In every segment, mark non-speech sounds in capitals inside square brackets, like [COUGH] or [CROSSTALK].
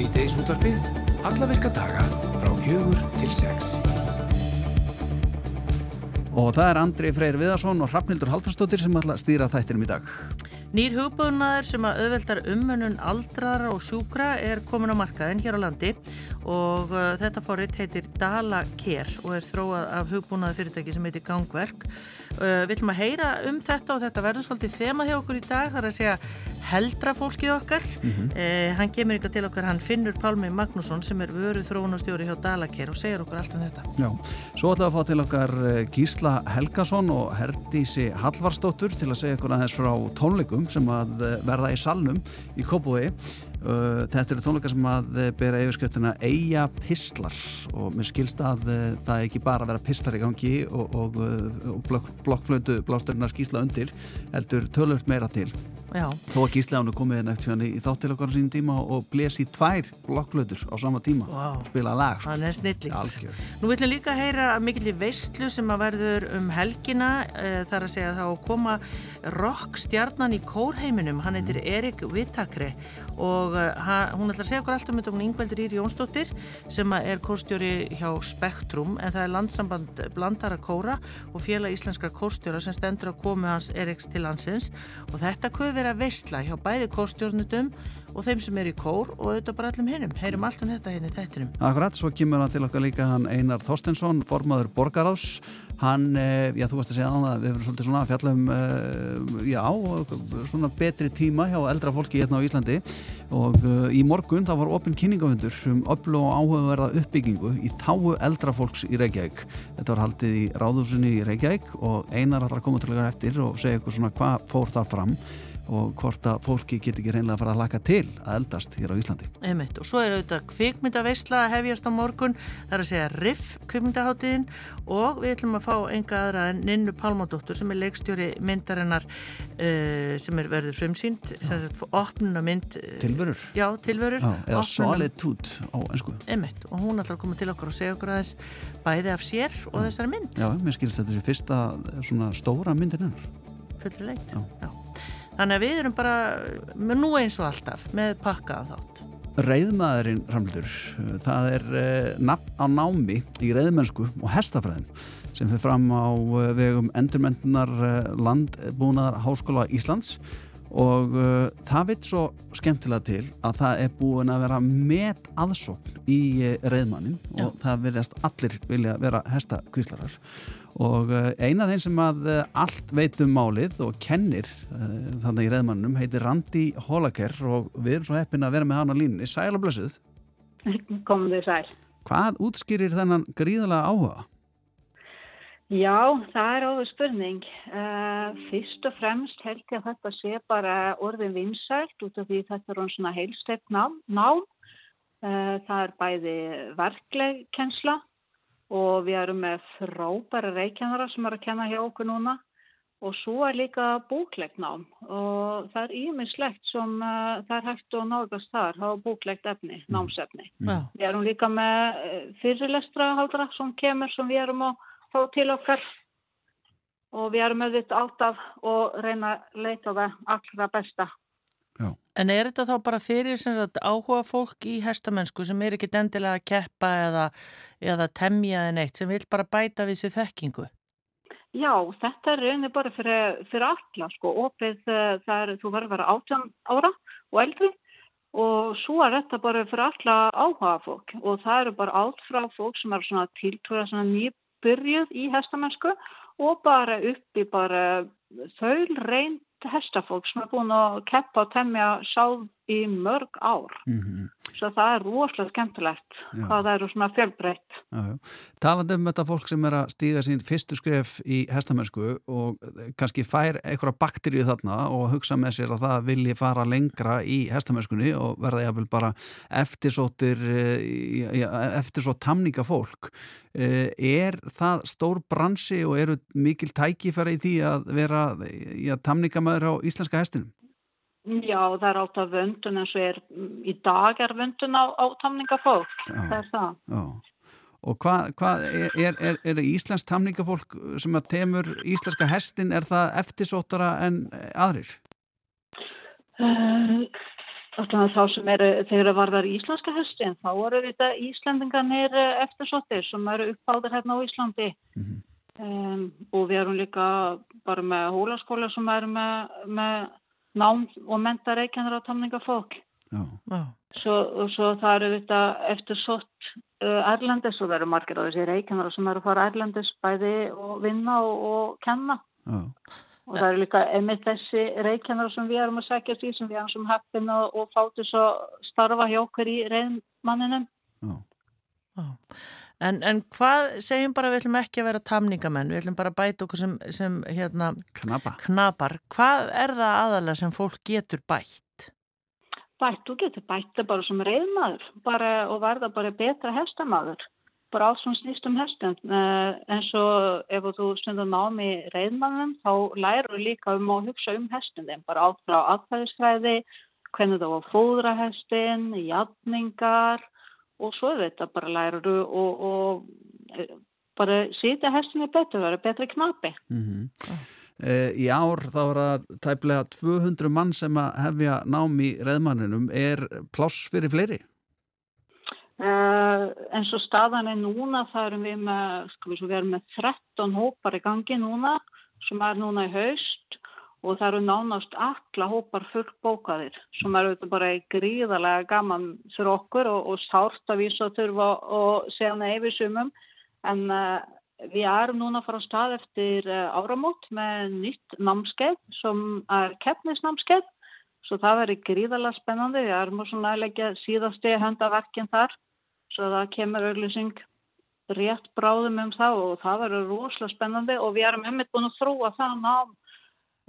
Svíteis útvarpið, alla virka daga frá fjögur til sex. Og það er Andri Freyr Viðarsson og Hrafnildur Haldarsdóttir sem ætla að stýra þættinum í dag. Nýr hugbúnaður sem að auðveldar umönnun aldraðra og sjúkra er komin á markaðin hér á landi og uh, þetta fóritt heitir Dala Care og er þróað af hugbúnaðu fyrirtæki sem heitir Gangverk. Uh, við ætlum að heyra um þetta og þetta verður svolítið þema hjá okkur í dag, það er að segja heldra fólkið okkar. Mm -hmm. uh, hann kemur ykkar til okkar, hann finnur Pálmi Magnússon sem er vöru þróunastjóri hjá Dala Care og segir okkur allt um þetta. Já, svo ætlum við að fá til okkar uh, Gísla Helgason og Herdísi Hallvarsdóttur til að segja okkur aðeins frá tónleikum sem að uh, verða í salnum í Kópúi. Uh, þetta eru tónleikar sem að bera yfirskriftina Eija Pistlar og mér skilst að uh, það er ekki bara að vera pistlar í gangi og, og, og blokk, blokkflöndu blásturinn að skísla undir heldur tölvöld meira til Já. þó að Gísli ánu komið hérna í þáttil okkar á sínum tíma og blés í tvær blokkflötur á sama tíma. Wow. spila lag sko. Nú viljum líka heyra mikill í veistlu sem að verður um helgina þar að segja þá að koma rockstjarnan í kórheiminum. Hann heitir Erik Vittakre og uh, hún ætlar að segja okkur allt um þetta. Hún Yngveldur Íri Jónsdóttir sem er kórstjóri hjá Spektrum en það er landsamband blandara kóra og félag íslenskra kórstjóra sem stendur að komu hans Eriks til landsins. Og þetta köður vera veistla hjá bæði kórstjórnutum og þeim sem er í kór og auðvitað bara allum hinnum heyrum allt um þetta hérna í þættinum. Akkurat, svo kemur hann til okkar líka hann Einar Þorstensson, formaður Borgarás hann, já þú varst að segja á það við erum svolítið svona að fjalla um já, svona betri tíma hjá eldra fólki hérna á Íslandi. Og uh, í morgun þá var opinn kynningafundur um öllu og áhugaverða uppbyggingu í þáu eldra fólks í Reykjavík. Þetta var haldið í Ráðhúsunni í Reykjavík og Einar að koma til okkar eftir og segja eitthvað svona hvað fór þar fram og hvort að fólki get ekki reynlega að fara að laka til að eldast hér á Íslandi. Einmitt. Og svo er auðvitað kvikmyndaveysla að hefjast á morgun, það er að segja RIF kvikmyndaháttiðin og við ætlum að fá enga aðra en Ninnu Pálmadóttur sem er leikstjóri myndarinnar uh, sem er verður frumsýnd, sem er opnuna mynd uh, Tilvörur. Já, tilvörur. Já, eða Solitude á ennsku. Einmitt. Og hún ætlar að koma til okkur og segja okkur aðeins bæði af sér og þessari mynd. Já, mér skilst þetta þessi fyrsta svona stóra myndin. Fullur leik. Já. Já. Þannig að við erum bara, nú eins og alltaf, með pakka af þátt. Reyðmaðurinn, Ramlur, það er eh, nafn á námi í reyðmennsku og hestafræðin sem fyrir fram á vegum endurmentunar landbúnaðar Háskóla Íslands og það vitt svo skemmtilega til að það er búin að vera met aðsókn í reyðmannin og Já. það verðast allir vilja vera hestakvíslarar og uh, eina af þeim sem að allt veit um málið og kennir þannig í reyðmannum heitir Randi Hólaker og við erum svo heppin að vera með hann á línni Sæl og blössuð [LAUGHS] Komum þið sæl Hvað útskýrir þennan gríðalega áhuga? Já, það er áður spurning. Fyrst og fremst held ég að þetta sé bara orðin vinsælt út af því þetta er svona heilstætt nám. nám. Það er bæði verkleg kensla og við erum með frábæra reykjænara sem er að kenna hjá okkur núna og svo er líka búklegt nám og það er ímislegt sem uh, það er hægt og náðast þar, hafa búklegt efni, námsefni. Mm. Við erum líka með fyrirlestra haldra sem kemur sem við erum á fá til okkar og við erum auðvitað átt og reyna að leita það allra besta. Já. En er þetta þá bara fyrir áhuga fólk í hestamennsku sem er ekkit endilega að keppa eða, eða temja en eitt sem vil bara bæta við sér þekkingu? Já, þetta er reyni bara fyrir, fyrir alla sko, opið eh, það er, þú verður að vera 18 ára og eldri og svo er þetta bara fyrir alla áhuga fólk og það eru bara átt frá fólk sem er svona tiltúra svona nýp byrjuð í hestamennsku og bara upp í bara þaul reynd hestafólk sem er búin að keppa og temja sáð í mörg ár. Mm -hmm. Svo það er rosalega skemmtilegt já. hvað það eru svona fjölbreytt. Talandi um þetta fólk sem er að stíga sín fyrstu skref í hestamennsku og kannski fær einhverja bakterju þarna og hugsa með sér að það vilji fara lengra í hestamennskunni og verða jáfnvel bara eftirsóttir eh, eftirsótt tamninga fólk. Eh, er það stór bransi og eru mikil tækifæri í því að vera tamningamæður á íslenska hestinum? Já, það er alltaf vöndun eins og er, í dag er vöndun á, á tamningafólk, það er það. Já. Og hvað hva, er, er, er, er Íslands tamningafólk sem að temur íslenska hestin, er það eftirsóttara en aðrir? Uh, þá sem eru, þegar varðar íslenska hestin, þá eru þetta Íslandingarnir eftirsóttir sem eru uppáður hérna á Íslandi mm -hmm. um, og við erum líka bara með hólaskóla sem eru með, með nám og menta reikjanir á tamningafólk. Já. Já. Svo, og svo það eru þetta eftirsótt uh, Erlendis og það eru margir á þessi reikjanir sem eru að fara Erlendis bæði og vinna og, og kenna. Já og það eru líka einmitt þessi reykjanar sem við erum að segja því sem við erum sem heppin og, og fátu svo starfa hjá okkur í reynmanninum en, en hvað segjum bara við ætlum ekki að vera tamningamenn við ætlum bara að bæta okkur sem, sem hérna, knapar. hvað er það aðalega sem fólk getur bætt? Bætt, þú getur bætt það bara sem reynmaður bara, og verða bara betra hestamaður. Bara allt sem snýst um hestum uh, eins og ef þú stundar námi reyðmannum þá læru líka um að hugsa um hestum þeim bara átt frá aðfæðisfræði hvernig það var fóðrahestin jafningar og svo þetta bara læru og, og eh, bara sýta hestinni betur vera betri knapi mm -hmm. uh, Í ár þá er það tæplega 200 mann sem að hefja námi reyðmanninum er pláss fyrir fleiri? Uh, eins og staðan er núna það erum við með, sko við erum með 13 hópar í gangi núna sem er núna í haust og það eru nánast alla hópar fullbókaðir sem eru bara gríðarlega gaman fyrir okkur og, og sárt að vísa þurfa og segja neyfi sumum. En uh, við erum núna að fara á stað eftir uh, áramót með nýtt námskeið sem er keppnisnámskeið. Svo það verður gríðarlega spennandi. Við erum svona að leggja síðasti höndaverkinn þar. Svo það kemur auðlýsing rétt bráðum um það og það verður rosalega spennandi. Og við erum einmitt búin að þróa það nám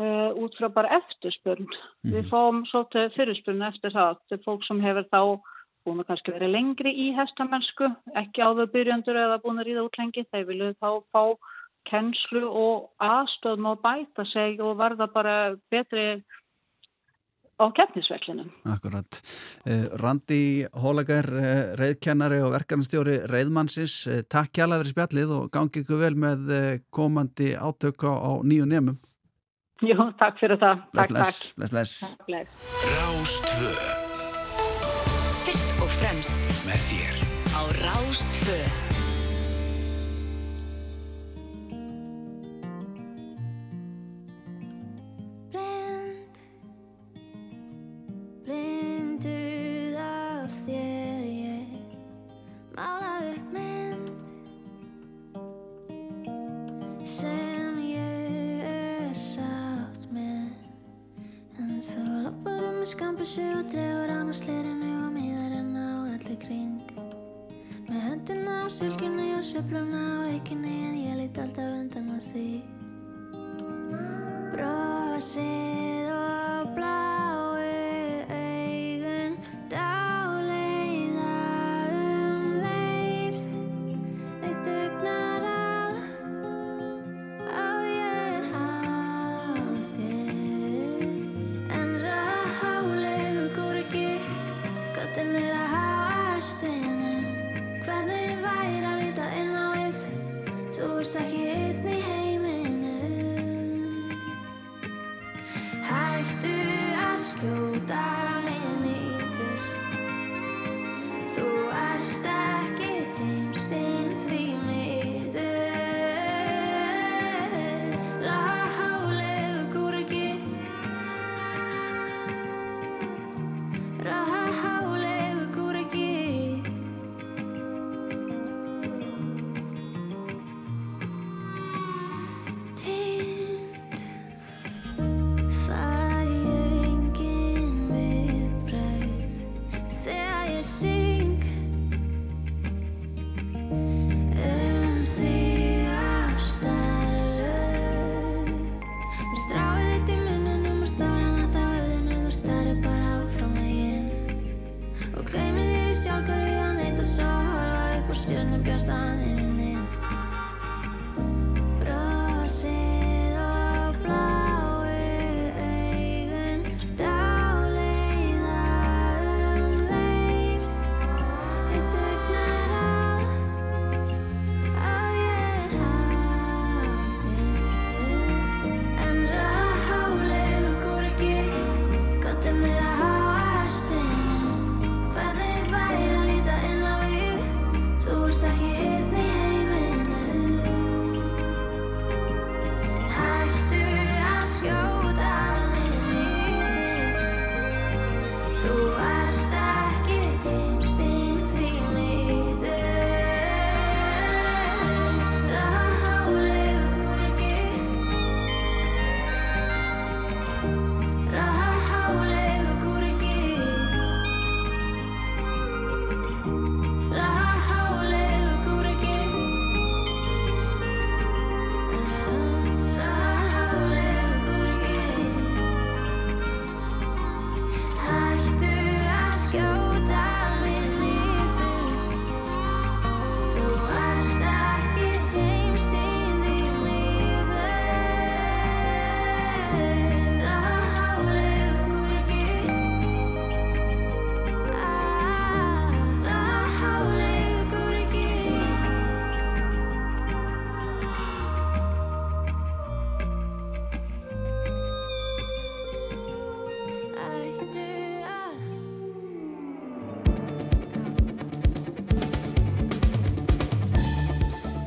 uh, út frá bara eftirspurn. Mm. Við fáum svolítið fyrirspurn eftir það til fólk sem hefur þá búin að kannski verið lengri í hestamennsku, ekki áður byrjandur eða búin að ríða út lengi, þeir vilju þá fá kennslu og aðstöðum og bæta sig og verða bara betri á keppnisvellinum. Akkurat. Eh, Randi Hólagar, eh, reyðkennari og verkanstjóri reyðmannsins, takk hjá alveg fyrir spjallið og gangi ykkur vel með komandi átök á nýju nefnum. Jú, takk fyrir það. Bless, takk, bless, takk. Bless, bless. Rástvö Fyrst og fremst með þér á Rástvö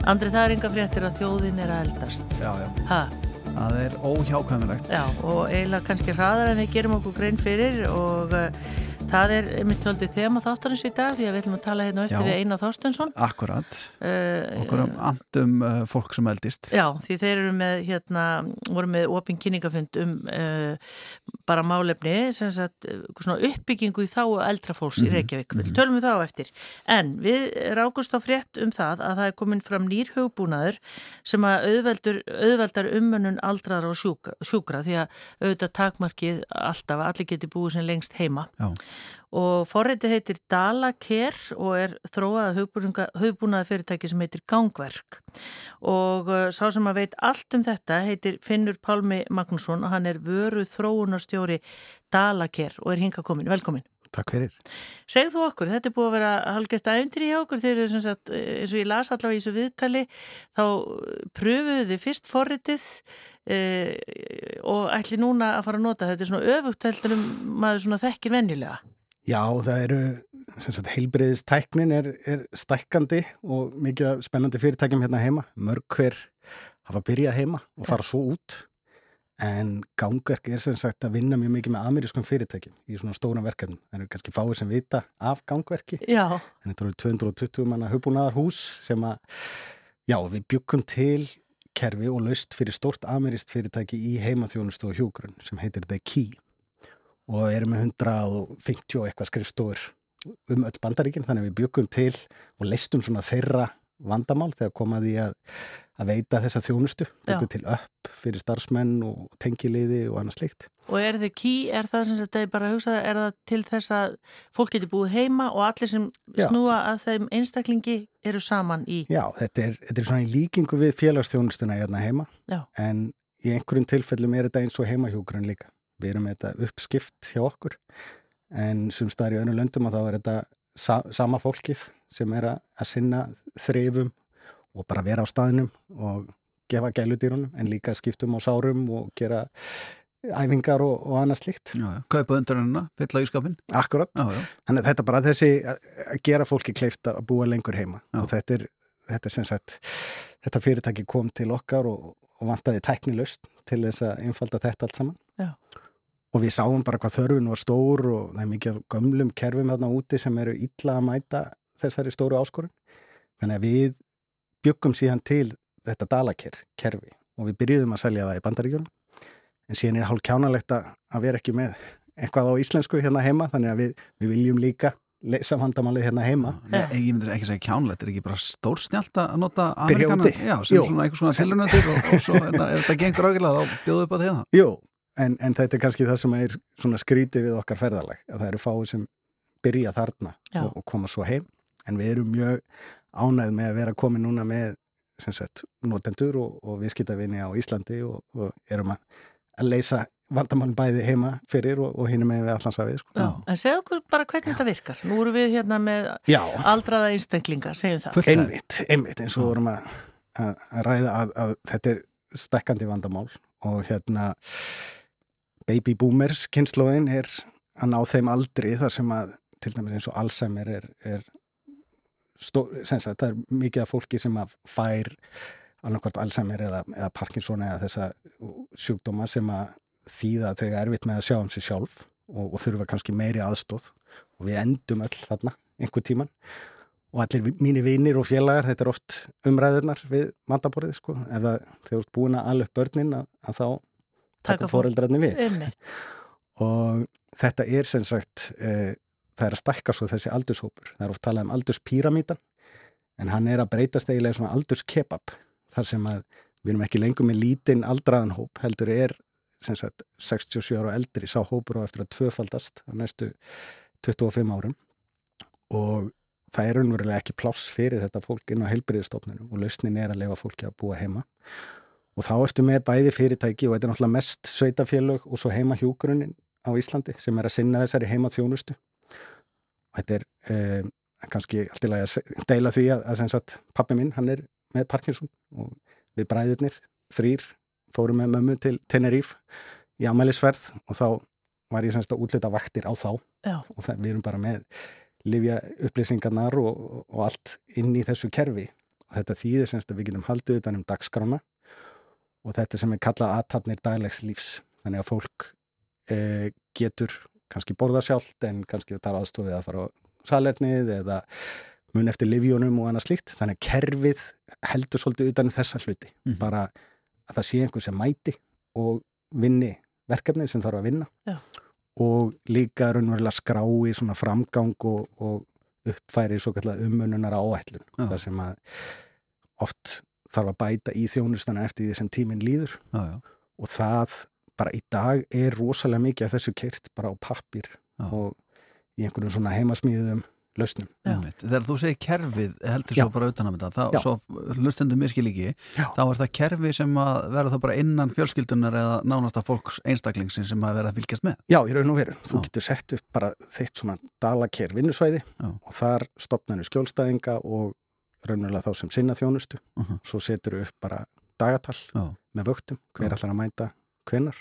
Andri, það er enga fréttir að þjóðin er að eldast. Já, já. Hæ? Það er óhjákvæmilegt. Já, og eiginlega kannski hraðar en við gerum okkur grein fyrir og uh, Það er mitt völdið þema þáttarins í dag því að við ætlum að tala hérna eftir Já. við Einar Þorstensson. Akkurat. Uh, Okkur um andum uh, fólk sem eldist. Já, því þeir eru með, hérna, voru með opin kynningafund um uh, bara málefni, sem sagt, svona uppbyggingu í þá eldra fólks mm -hmm. í mhm, Reykjavík. Við mhm. tölum við þá eftir. En við rákust á frétt um það að það er komin fram nýr hugbúnaður sem að auðveldur, auðveldar umönnun aldraðar og sjúkra, sjúkra því að auðvitað takmarkið alltaf, allir geti búið sem lengst heima. Já og forreiti heitir Dalaker og er þróað höfbúnaða fyrirtæki sem heitir Gangverk og uh, sá sem að veit allt um þetta heitir Finnur Pálmi Magnússon og hann er vöru þróunarstjóri Dalaker og er hinga komin. Velkomin. Takk fyrir. Segð þú okkur, þetta er búið að vera halgett aðeindir í okkur þegar eins og ég las allavega í þessu viðtali þá pröfuðu þið fyrst forritið eh, og ætli núna að fara að nota þetta er svona öfugt heldur um maður svona þekkir venjulega. Já, það eru, heilbreyðistæknin er, er stækkandi og mikið spennandi fyrirtækjum hérna heima. Mörg hver hafa byrjað heima og fara svo út. En gangverk er sem sagt að vinna mjög mikið með amerískum fyrirtækjum í svona stóna verkefnum. Það eru kannski fáið sem vita af gangverki. Já. En þetta eru 220 manna hugbúnaðar hús sem að, já, við byggum til kerfi og laust fyrir stórt ameríst fyrirtæki í heimaþjónustu og hjógrunn sem heitir The Key og erum með 150 og eitthvað skrifstofur um öll bandaríkinn þannig við byggum til og leistum svona þeirra vandamál þegar komaði að, að veita þessa þjónustu, byggum til upp fyrir starfsmenn og tengiliði og annað slikt. Og er þið ký, er það sem þetta er bara að hugsa, er það til þess að fólk geti búið heima og allir sem Já. snúa að þeim einstaklingi eru saman í? Já, þetta er, þetta er svona í líkingu við félagsþjónustuna hérna heima Já. en í einhverjum tilfellum er þetta eins og heimahjókurinn líka við erum þetta uppskipt hjá okkur en sem staðar í önum löndum og þá er þetta sa sama fólkið sem er að, að sinna þrefum og bara vera á staðinum og gefa gæludýrunum en líka skiptum á sárum og gera æfingar og, og annað slikt já, já. Kaupa undan hennar, fylla í skapin Akkurat, já, þannig að þetta er bara þessi að gera fólki kleift að búa lengur heima. Og þetta er, þetta er sem sagt þetta fyrirtæki kom til okkar og, og vantaði tæknilust til þess að einfalda þetta allt saman og við sáum bara hvað þörfun var stór og það er mikið gömlum kerfum þarna úti sem eru illa að mæta þessari stóru áskorun. Þannig að við byggum síðan til þetta dalaker kerfi og við byrjuðum að selja það í bandaríkjunum. En síðan er hálf kjánalegt að vera ekki með eitthvað á íslensku hérna heima þannig að við, við viljum líka leysa vandamálið hérna heima. Nei, Ég myndi ekki segja kjánlegt, er ekki bara stór snjált að nota amerikana, já, sem Jú. svona eitthvað svona selunöndir og, og svo ef þetta gengur auðvitað þá bjóðu upp á þetta Jú, en, en þetta er kannski það sem er svona skrítið við okkar ferðalag að það eru fáið sem byrja þarna og, og koma svo heim en við erum mjög ánægð með að vera komið núna með sagt, notendur og, og viðskiptavinni á Íslandi og, og erum að, að leysa vandamálinn bæði heima fyrir og, og hinn með við allansafið sko. En segja okkur bara hvernig Já. þetta virkar Nú eru við hérna með Já. aldraða einstaklinga, segjum það Einmitt, einmitt eins og vorum að, að, að ræða að þetta er stekkandi vandamál og hérna baby boomers kynnslóðin er að ná þeim aldri þar sem að til dæmis eins og Alzheimer er, er stó, sagt, það er mikið af fólki sem að fær alveg Alzheimer eða, eða Parkinson eða þessa sjúkdóma sem að þýða að þau er erfitt með að sjá um sig sjálf og, og þurfa kannski meiri aðstóð og við endum öll þarna einhver tíman og allir mínir vinnir og félagar, þetta er oft umræðunar við mandaborðið sko, ef það, þeir eru búin að alveg börnin að, að þá taka fóreldrarni við. Og þetta er sem sagt e, það er að stakka svo þessi aldurshópur. Það er oft talað um aldurspíramítan en hann er að breytast eiginlega svona aldurskebab þar sem að við erum ekki lengur með lítinn aldraðan hóp heldur er sem sagt 67 ára og eldri sá hópur á eftir að tvöfaldast á næstu 25 árum. Og það er unverulega ekki pláss fyrir þetta fólk inn á heilbriðistofnunum og lausnin er að lefa fólki að búa heima. og þá ertu með bæði fyrirtæki og þetta er náttúrulega mest sveitafélög og svo heima hjúgrunin á Íslandi sem er að sinna þessari heima þjónustu og þetta er eh, kannski alltaf að deila því að, að, að pappi minn, hann er með Parkinson og við bræðurnir þrýr fórum með mömmu til Teneríf í amælisverð og þá var ég semst að útlita vaktir á þá. Já. og það, við erum bara með livja upplýsingarnar og, og allt inn í þessu kerfi. Þetta þýðir semst að við getum haldið utan um dagskrána og þetta sem er kallað aðtapnir daglegs lífs þannig að fólk eh, getur kannski borða sjálft en kannski það er aðstofið að fara á salernið eða mun eftir livjónum og annað slíkt þannig að kerfið heldur svolítið utan um þessa hluti Mhm. bara að það sé einhver sem mæti og vinni verkefni sem þarf að vinna Já. og líka raunverulega skrái svona framgang og, og uppfæri svo kallar umununar áætlun Já. þar sem að oft þarf að bæta í þjónustana eftir því sem tíminn líður já, já, og það bara í dag er rosalega mikið af þessu kyrt bara á pappir Já. og í einhverjum svona heimasmíðum lausnum. Þegar þú segir kerfið heldur svo bara utan að þetta, þá, svo hlustendum miskil ekki, Já. þá er það kerfi sem að vera þá bara innan fjölskyldunar eða nánasta fólks einstaklingsins sem að vera að fylgjast með. Já, í raun og veru. Þú getur sett upp bara þitt svona dalaker vinnusvæði og þar stopnarnu skjólstæðinga og raunverulega þá sem sinna þjónustu. Uh -huh. Svo setur upp bara dagatal Já, með vöktum, hver ætlar að mæta hvenar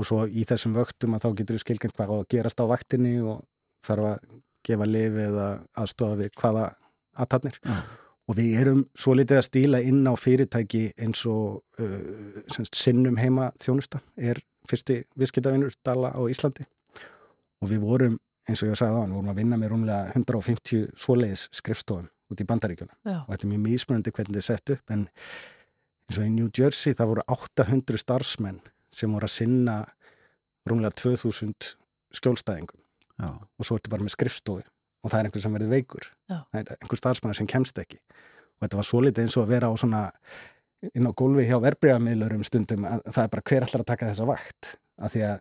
og svo í þessum vöktum að þá getur við skilgjörn hvað á að gerast á vaktinni og þarf að gefa lifi eða aðstofa við hvaða aðtarnir Já. og við erum svo litið að stíla inn á fyrirtæki eins og uh, semst, sinnum heima þjónusta er fyrsti viðskiptavinnur dala á Íslandi og við vorum eins og ég sagði á hann, vorum að vinna með rúmlega 150 svoleiðis skrifstofum út í bandaríkjuna Já, og þetta er mjög mismunandi hvernig þetta er sett upp en eins og í New Jersey það voru 800 starfsmenn sem voru að sinna rúmlega 2000 skjólstæðingum. Já, og svo ertu bara með skrifstofu og það er einhver sem verður veikur. Já. það er einhver starfsmæður sem kemst ekki. Og þetta var svo litið eins og að vera á svona inn á gólfi hjá verbreyðamiðlurum stundum að það er bara hver allar að taka þessa vakt? Af því að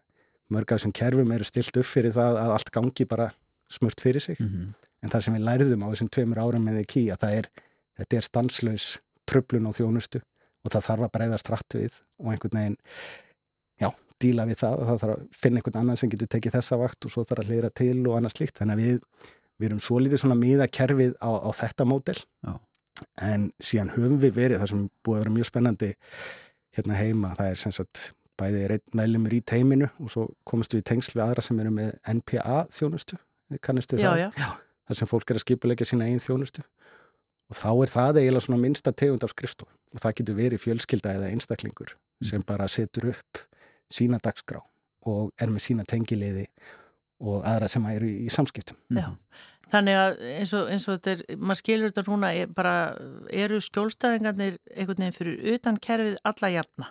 mörg af þessum kerfum eru stilt upp fyrir það að allt gangi bara smurt fyrir sig. Mm en það sem við læriðum á þessum tveimur árum með ekki að það er, þetta er stanslaus tröflun á þjónustu og það þarf að breyðast rætt við og einhvern veginn já, díla við það. Það þarf að finna einhvern annan sem getur tekið þessa vakt og svo þarf að hlýra til og annað slíkt. Þannig að við, við erum svo lítið svona miða kerfið á, á þetta mótel Já. en síðan höfum við verið það sem búið að vera mjög spennandi hérna heima, það er sem sagt bæði er einn meðlumur í teiminu og svo komast við í tengsl við aðra sem eru með NPA þjónustu, kannistu já, það? já, þar sem fólk er að skipulegja sína eigin þjónustu og þá er það eiginlega svona minnsta tegund af skrifstof og það getur verið fjölskylda eða einstaklingur sem bara setur upp sína dagskrá og er með sína tengiliði og aðra sem eru í samskiptum. já. Þannig að eins og, eins og þetta er, maður skilur þetta núna, er bara eru skjólstæðingarnir einhvern veginn fyrir utan kerfið alla jafna.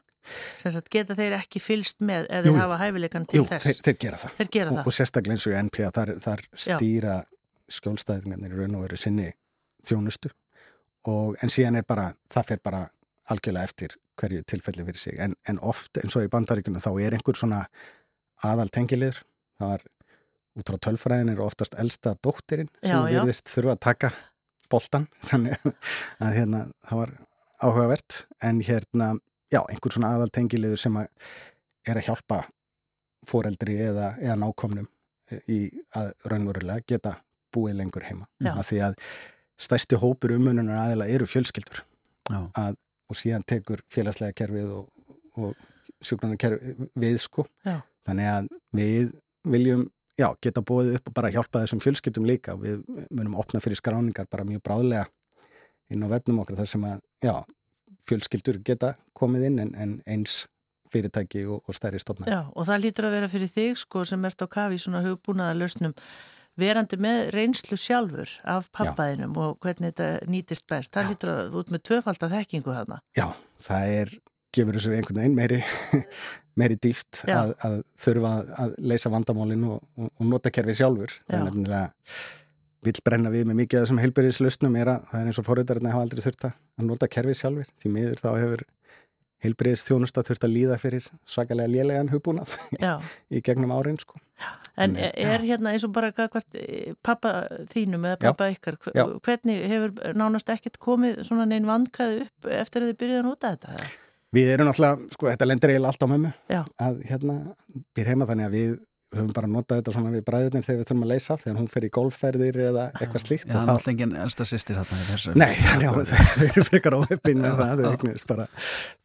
Sem sagt geta þeir ekki fylst með eða Jú, hafa hæfileikan til Jú, þess. þeir, þeir gera það. Þeir gera Og, það. og sérstaklega eins og í NPA þar, þar stýra skjólstæðingarnir raun og veru sinni þjónustu og en síðan er bara, það fer bara algjörlega eftir hverju tilfelli fyrir sig. En, en oft eins og í bandaríkunum þá er einhver svona aðal tengilegur það var út frá tölfræðin er oftast elsta dóttirinn sem Já, já. virðist þurfa að taka boltan [LAUGHS] þannig að hérna það var áhugavert. En hérna já, einhver svona aðal tengilegur sem að er að hjálpa foreldri eða, eða nákomnum í að raunverulega geta búið lengur heima. Af því að stærsti hópur umununar aðeila eru fjölskyldur. Að, og síðan tekur félagslega kerfið og, og sjúklarnar kerfið við sko. Já. þannig að við viljum já, geta búið upp og bara hjálpa þessum fjölskyldum líka. Við munum opna fyrir skráningar bara mjög bráðlega inn á vefnum okkar þar sem að já, fjölskyldur geta komið inn en, en eins fyrirtæki og, og stærri stofna Já, og það lítur að vera fyrir þig sko sem ert á kafi svona hugbúnaða lausnum verandi með reynslu sjálfur af pappaðinum og hvernig þetta nýtist best. Það lítur að út með tvöfaldar þekkingu þarna. Já, það er, gefur þessu einhvern veginn meiri, [LAUGHS] meiri dýft Já. að, að þurfa að leysa vandamálin og, og, og nota kerfi sjálfur. Það Já. er nefnilega, vill brenna við með mikið af þessum heilbyrðislausnum er að það er eins og forriðarinn hafa aldrei þurft að að nota kerfi sjálfur. Því miður þá hefur heilbyrðis þjónusta þurft að líða fyrir svakalega lélegan hugbúnað Já, [LAUGHS] í gegnum árin, sko. En er hérna eins og bara hvert pappa þínum eða Já. pappa ykkar, Já. hvernig hefur nánast ekkert komið svona neinn vandkaði upp eftir að þið byrjuði að nota þetta? eða? Við erum náttúrulega, sko, þetta lendir eiginlega allt á mömmu að hérna býr heima þannig að við höfum bara notað þetta svona við bræðurnir þegar við þurfum að leysa þegar hún fer í golfferðir eða eitthvað slíkt Já, það er alltaf engin elsta sýstir þarna í þessu. Nei, [LAUGHS] þannig að þau eru frekar óheppin með það, þau eignist bara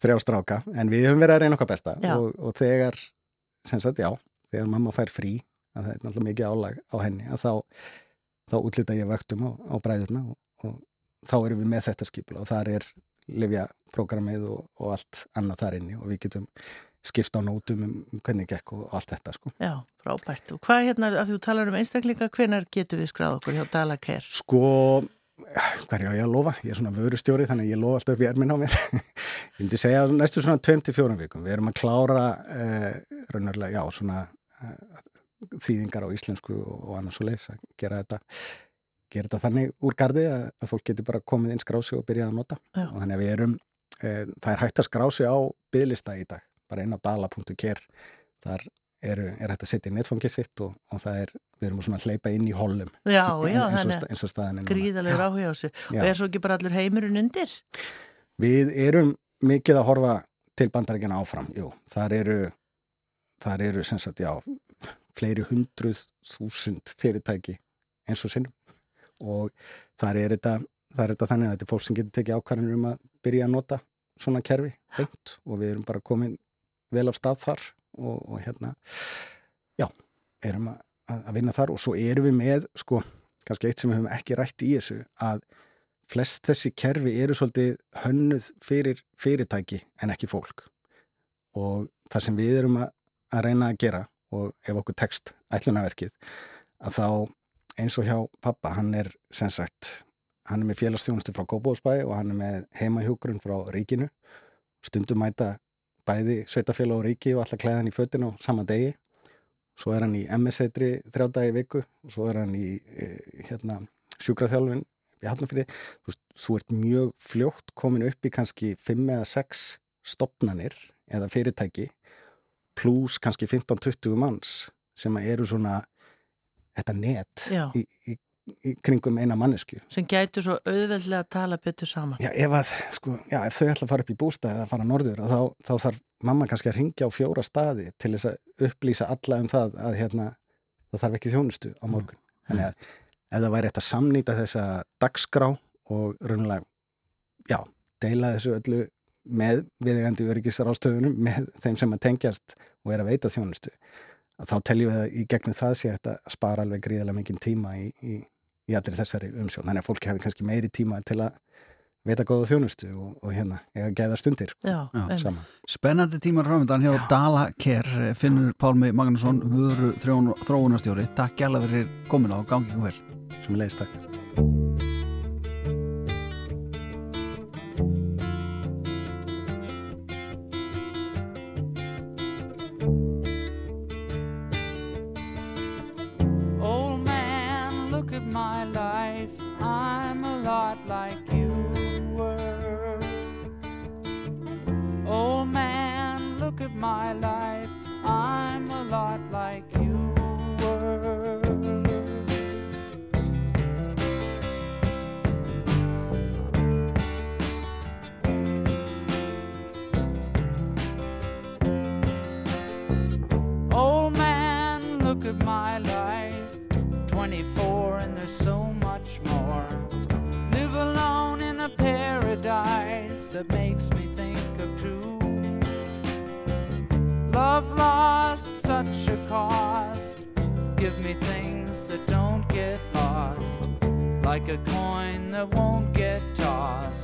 þrjá stráka, en við höfum verið að reyna okkar besta og, og þegar, sem sagt, já, þegar mamma fær frí, að það er náttúrulega mikið álag á henni, að þá, þá útlita ég vöktum á, á bræðurna og, og þá erum við með þetta skipula og þar er livjaprogrammið og, og allt annað þar inni og við getum skipta á nótum um hvernig gekk og allt þetta sko. Já, frábært. Og hvað hérna, að þú talar um einstaklinga, hvenar getur við skráð okkur hjá Dalaker? Sko, hverja ég að lofa? Ég er svona vörustjóri þannig að ég lofa alltaf upp í erminn á mér. [LAUGHS] ég myndi segja næstu svona 24 vikum. Við erum að klára eh, raunarlega, já, svona þýðingar á íslensku og, annars og leys að gera þetta gera þetta þannig úr gardi að, að fólk getur bara komið inn skrási og byrjað að nota. Já. og þannig að við erum, eh, það er hægt að skrási á bygglista í dag bara inn á dala.ker þar eru, er hægt að setja í netfangið sitt og, og það er, við erum svona að hleypa inn í holum Já, já, eins og staðin Gríðalegur áhuga á þessu. Og er svo ekki bara allur heimurinn undir? Við erum mikið að horfa til bandarækjana áfram, jú, þar eru þar eru sem sagt, já fleiri hundruð þúsund fyrirtæki eins og sinnum. Og þar er þetta, þar er þetta þannig að þetta er fólk sem getur tekið ákvarðanur um að byrja að nota svona kerfi beint og við erum bara komin vel af stað þar og, og hérna já, erum að, að vinna þar. Og svo erum við með sko, kannski eitt sem við höfum ekki rætt í þessu að flest þessi kerfi eru svolítið hönnuð fyrir fyrirtæki en ekki fólk. Og það sem við erum að, að reyna að gera og ef okkur tekst ætlunaverkið að þá eins og hjá pappa, hann er sem sagt hann er með félagsþjónustu frá Góbóðsbæ og hann er með heimahjókurinn frá ríkinu. Stundum mæta bæði sveitafélag og ríki og alltaf klæðan í föttin á sama degi. Svo er hann í MS-eitri þrjá dagi viku og svo er hann í e, hérna, sjúkraþjálfin í Hafnarfyrði þú, þú ert mjög fljótt komin upp í kannski 5 eða 6 stopnanir eða fyrirtæki pluss kannski 15-20 manns sem eru svona þetta net í, í í kringum eina mannesku. Sem gætu svo auðveldlega að tala betur saman. Já, ef, að, sko, já, ef þau ætla að fara upp í bústæði eða fara norður þá, þá þarf mamma kannski að ringja á fjóra staði til þess að upplýsa alla um það að hérna, það þarf ekki þjónustu á morgun. Mm. Þannig að ef það væri eftir að samnýta þessa dagskrá og raunlega, já, deila þessu öllu með viðegandi öryggisrástöfunum með þeim sem að tengjast og er að veita þjónustu að þá teljum við að í gegnum það sé að spara alveg gríðilega mikinn tíma í, í í allir þessari umsjón. Þannig að fólki hafi kannski meiri tíma til að veita góða þjónustu og, og hérna, eða gæða stundir sko, Já, Já. Spennandi tímar ráðmyndan hjá Dala Kerr finnur Pálmi Magnusson vöru þróunastjóri. Takk gæla fyrir komin á gangið vel. Sem er leiðist takk. Oh, my life, I'm a lot like you were. Old man, look at my life. 24 and there's so much more. A paradise that makes me think of two. Love lost such a cost. Give me things that don't get lost. Like a coin that won't get tossed.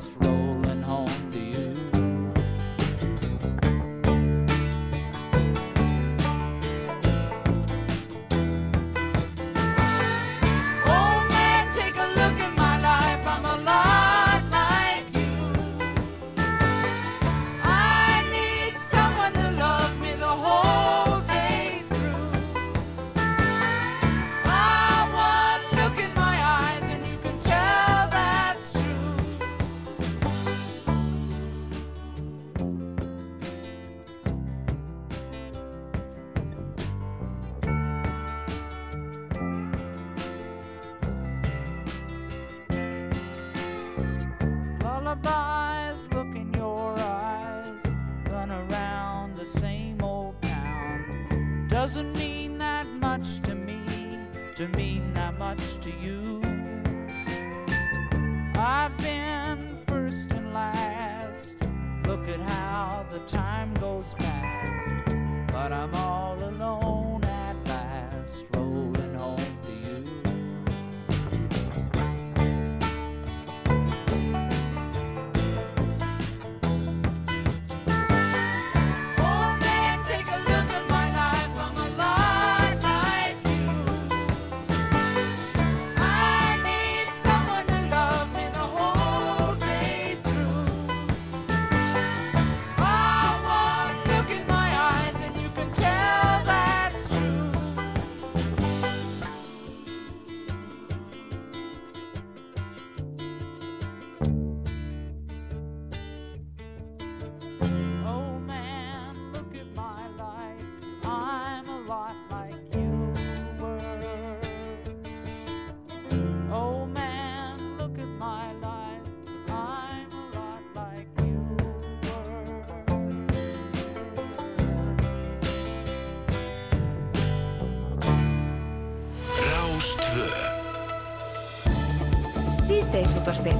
Síðdeisútvarfið á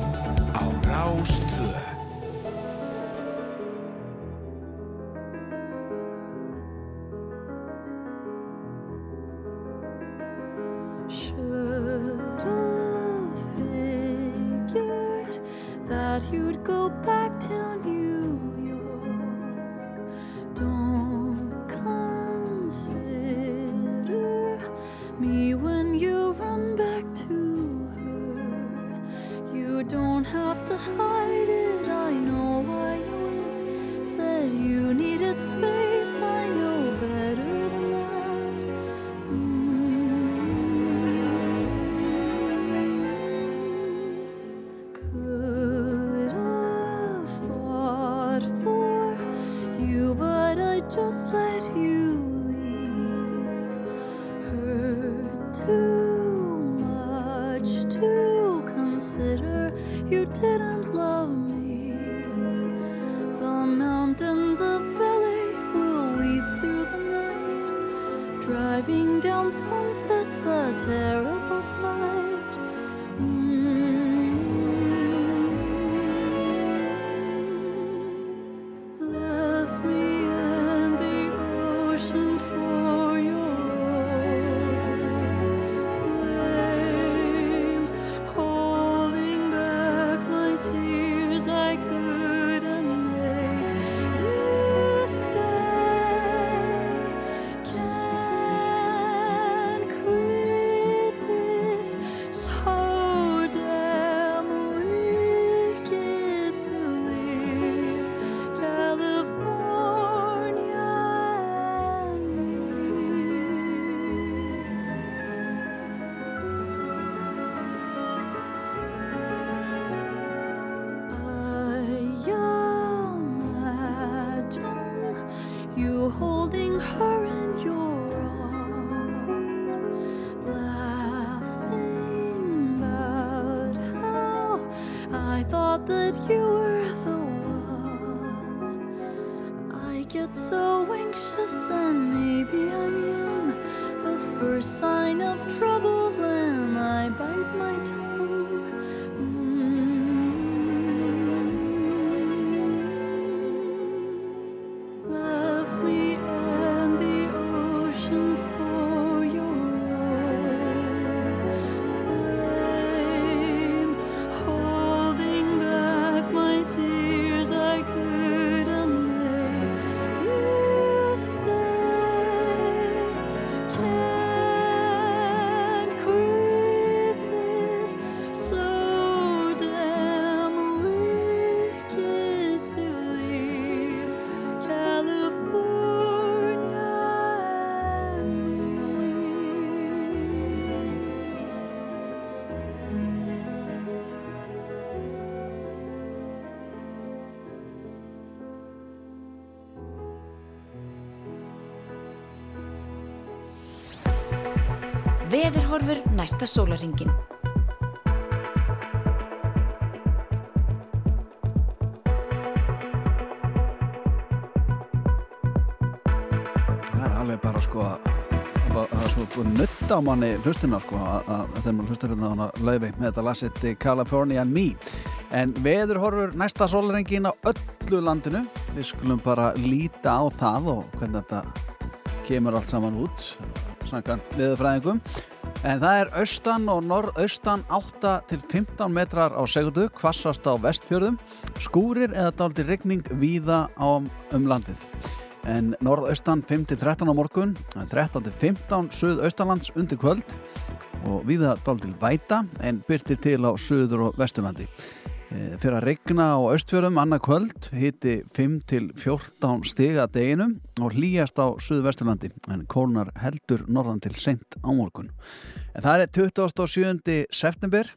space. Veðurhorfur næsta sólaringin Það er alveg bara sko að það er svo nutta á manni hlustina sko að að- þegar maður hlustar hérna á hana laufi með þetta lasið California and Me. En veður horfur næsta sólrengin á öllu landinu. Við skulum bara líta á það og hvernig þetta kemur allt saman út samkvæmt veðurfræðingum. En það er austan og norðaustan 8 til 15 metrar á segundu kvassast á vestfjörðum. Skúrir eða dálítið rigning víða á um landið. En norðaustan 5-13 á morgun 13-15 suðaustanlands undir kvöld. Og viða dálítil væta en byrtir til á suður og vesturlandi fyrir að regna á austfjörðum annað kvöld hiti 5-14 stiga deginum og hlýjast á suður vesturlandi en kólnar heldur norðan til sent á morgun en það er 27. september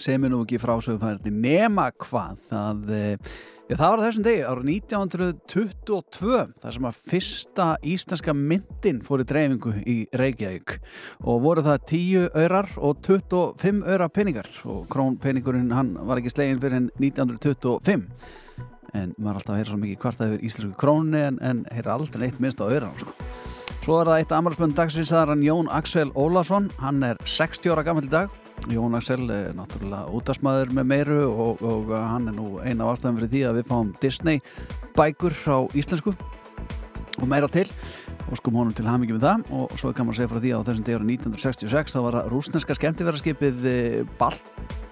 sem er nú ekki frásögufærdi nema hvað það, eh, já, það var þessum degi árið 1922 þar sem að fyrsta íslenska myndin fór í dreifingu í Reykjavík. Og voru það 10 aurar og 25 aurar peningar. Og krónpeningurinn hann var ekki slegin fyrir en 1925 en maður alltaf heyra svo mikið hvart það yfir íslensku krónni en, en heyra aldrei neitt minnst á aurar sko. Svo er það eitt amalspönd dagsins það er hann Jón Axel Ólason. Hann er 60 ára gammal dag Jón Axel er náttúrulega útasmaður með meiru og, og hann er nú eina af ástæðum fyrir því að við fáum Disney bækur frá íslensku og meira til og skum honum til hamingi með það og svo kann maður segja frá því að á þessum degur 1966 þá var það rúsneska skemmtifæraskipið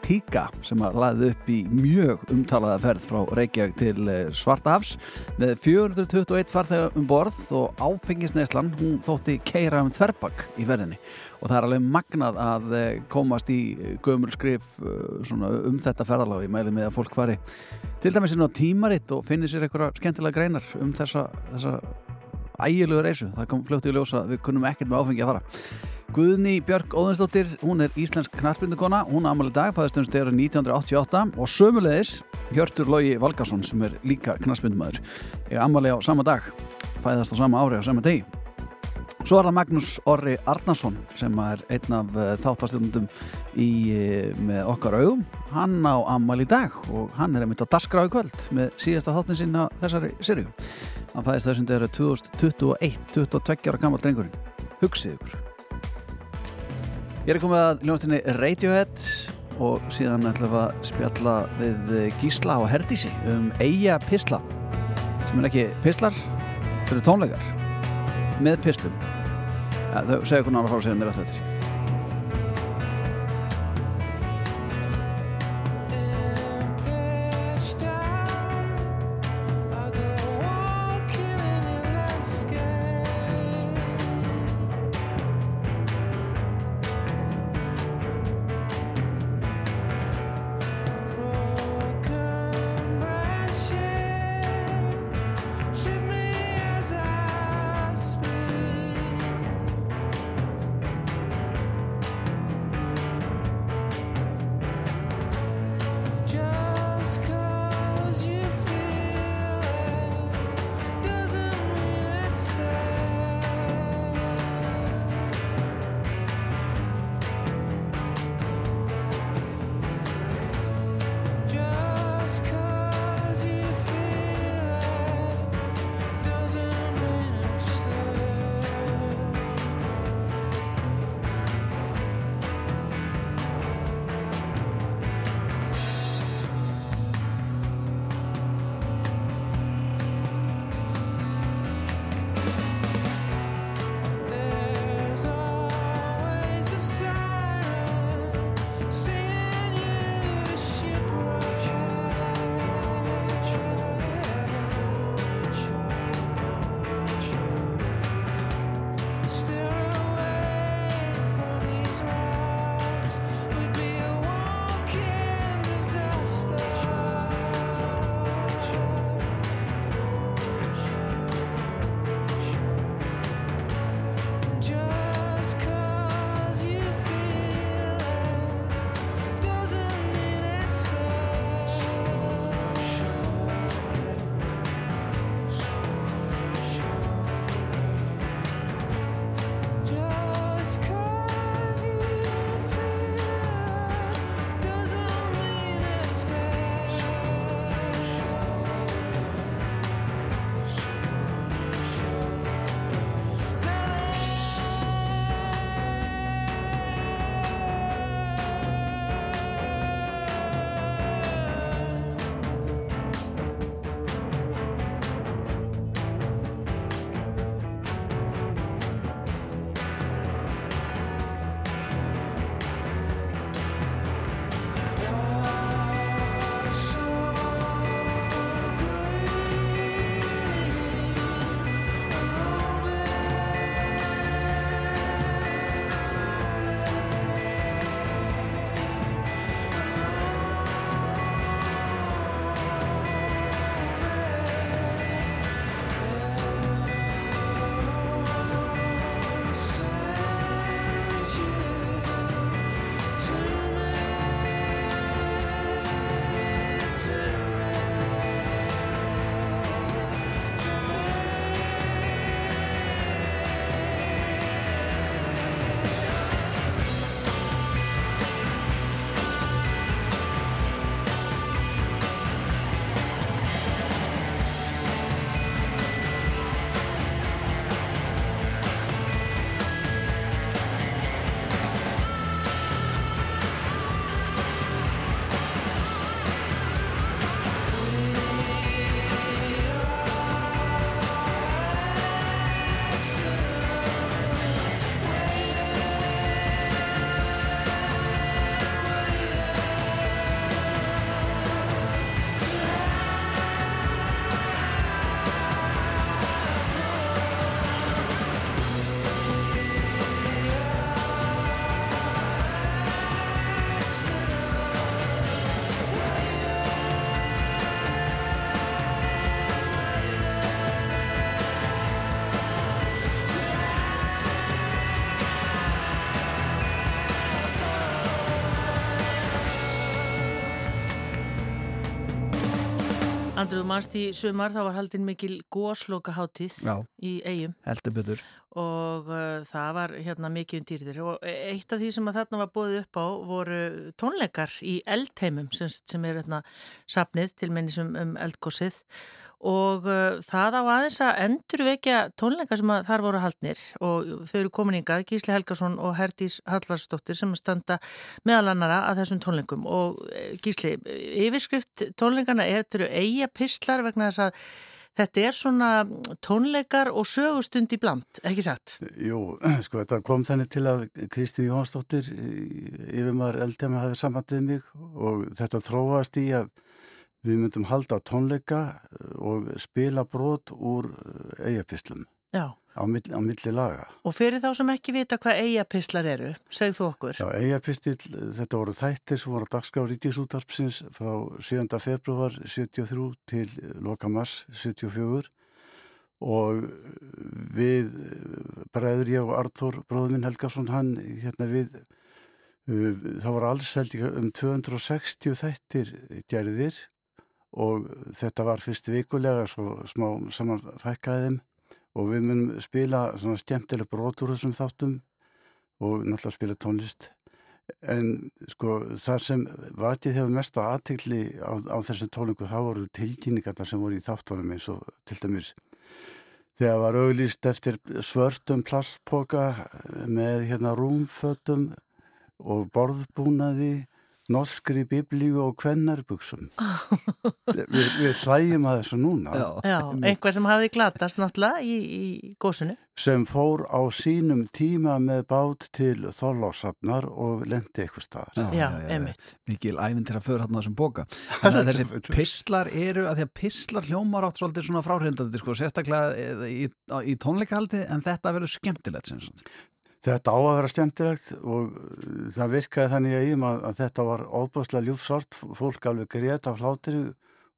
Baltíka sem að laði upp í mjög umtalaða ferð frá Reykjavík til eh, Svartahafs með 421 farþega um borð og áfengisneislan hún þótti keira um þverbak í ferðinni. Og það er alveg magnað að eh, komast í gömur skrif eh, um þetta ferðalag. Ég mæli með að fólk hvari til dæmis inn á tímaritt og finnir sér eitthvað skemmtilega greinar um þessa, þessa ægilegu reysu, það kom fljótt í ljósa við kunnum ekkert með áfengi að fara. Guðni Björk Óðinsdóttir, hún er íslensk knastbyrnukona, hún er ammali dag fæðist um stegurinn 1988 og sömulegis Hjörtur Lógi Valgarsson sem er líka knastbyrnumæður er ammali á sama dag. Fæðast á sama ári á sama degi Svo er það Magnús Orri Arnason sem er einn af uh, þáttastjóndum uh, með okkar augum. Hann á Amal í dag og hann er einmitt á Dasgrau í kvöld með síðasta þáttin sinna þessari sériu. Hann fæðist þessum þegar 2021, 22 ára gammal drengurinn. Hugsið ykkur. Ég er komið að ljónastinni Radiohead og síðan ætlum við að spjalla við Gísla og Herdísi um Eija Pisla sem er ekki pislar, þau eru tónleikar með pislum. Ja, þau segja hvernig hann var að fara að segja mér eftir Andrið mannst í sumar þá var haldinn mikil Já. í eigum heldur betur. Og uh, það var hérna mikið um dýrðir. Og eitt af því sem að þarna var bóðið upp á voru tónleikar í eldheimum sem, sem er hérna sapnið til menni sem um eldgósið og uh, það á aðeins að endurvekja tónleika sem þar voru haldnir og þau eru komin yngað, Gísli Helgason og Herdís Hallvarsdóttir sem standa meðal annara að þessum tónleikum og uh, Gísli, yfirskrift tónleikana er þetta eru eiga pistlar vegna þess að Þetta er svona tónleikar og sögustund í bland, ekki satt? Jú, [CLEARS THROAT] sko þetta kom þannig til að Kristín Jónsdóttir yfir maður eldjama hafið samhandið mig og þetta þróast í að við myndum halda tónleika og spila brot úr eigapislum Já. á milli, á milli laga. Og fyrir þá sem ekki vita hvað eigapislar eru, segð þú okkur. Já, eigapistil, þetta voru þættir sem voru á dagskrá Ríkisútarpsins frá 7. februar 73 til loka mars 74 og við, bræður ég og Artur, bróðuminn Helgason, hann hérna við það voru alls held ég um 260 þættir gerðir og þetta var fyrst vikulega svo smá saman fækkaði þeim. Og við munum spila svona skemmtileg brot úr þessum þáttum og náttúrulega spila tónlist. En sko það sem vatið hefur mest að aðtegli á, á þessum tónlingu þá voru tilkynningarna sem voru í þáttónum eins og til dæmis þegar var auglýst eftir svörtum plastpoka með hérna rúmfötum og borðbúnaði norskri biblíu og kvennarbuksum [LAUGHS] við, við hlægjum að þessu núna. Já, Já einhver sem hafi glatast náttúrulega í, í gósinu sem fór á sínum tíma með bát til þorlásafnar og lendi eitthvað staðar. Já, já, já einmitt. Mikil æfinn til að föra hann á þessum boka Þessi pistlar eru, að því að pistlar hljómar átt svolítið svona fráhrindandi sko, sérstaklega í, í, í tónleikahaldi en þetta verður skemmtilegt sem svona Þetta á að vera skemmtilegt og það virkaði þannig að ég að þetta var óbúslega ljúfsart, fólk alveg greiðt af hlátiri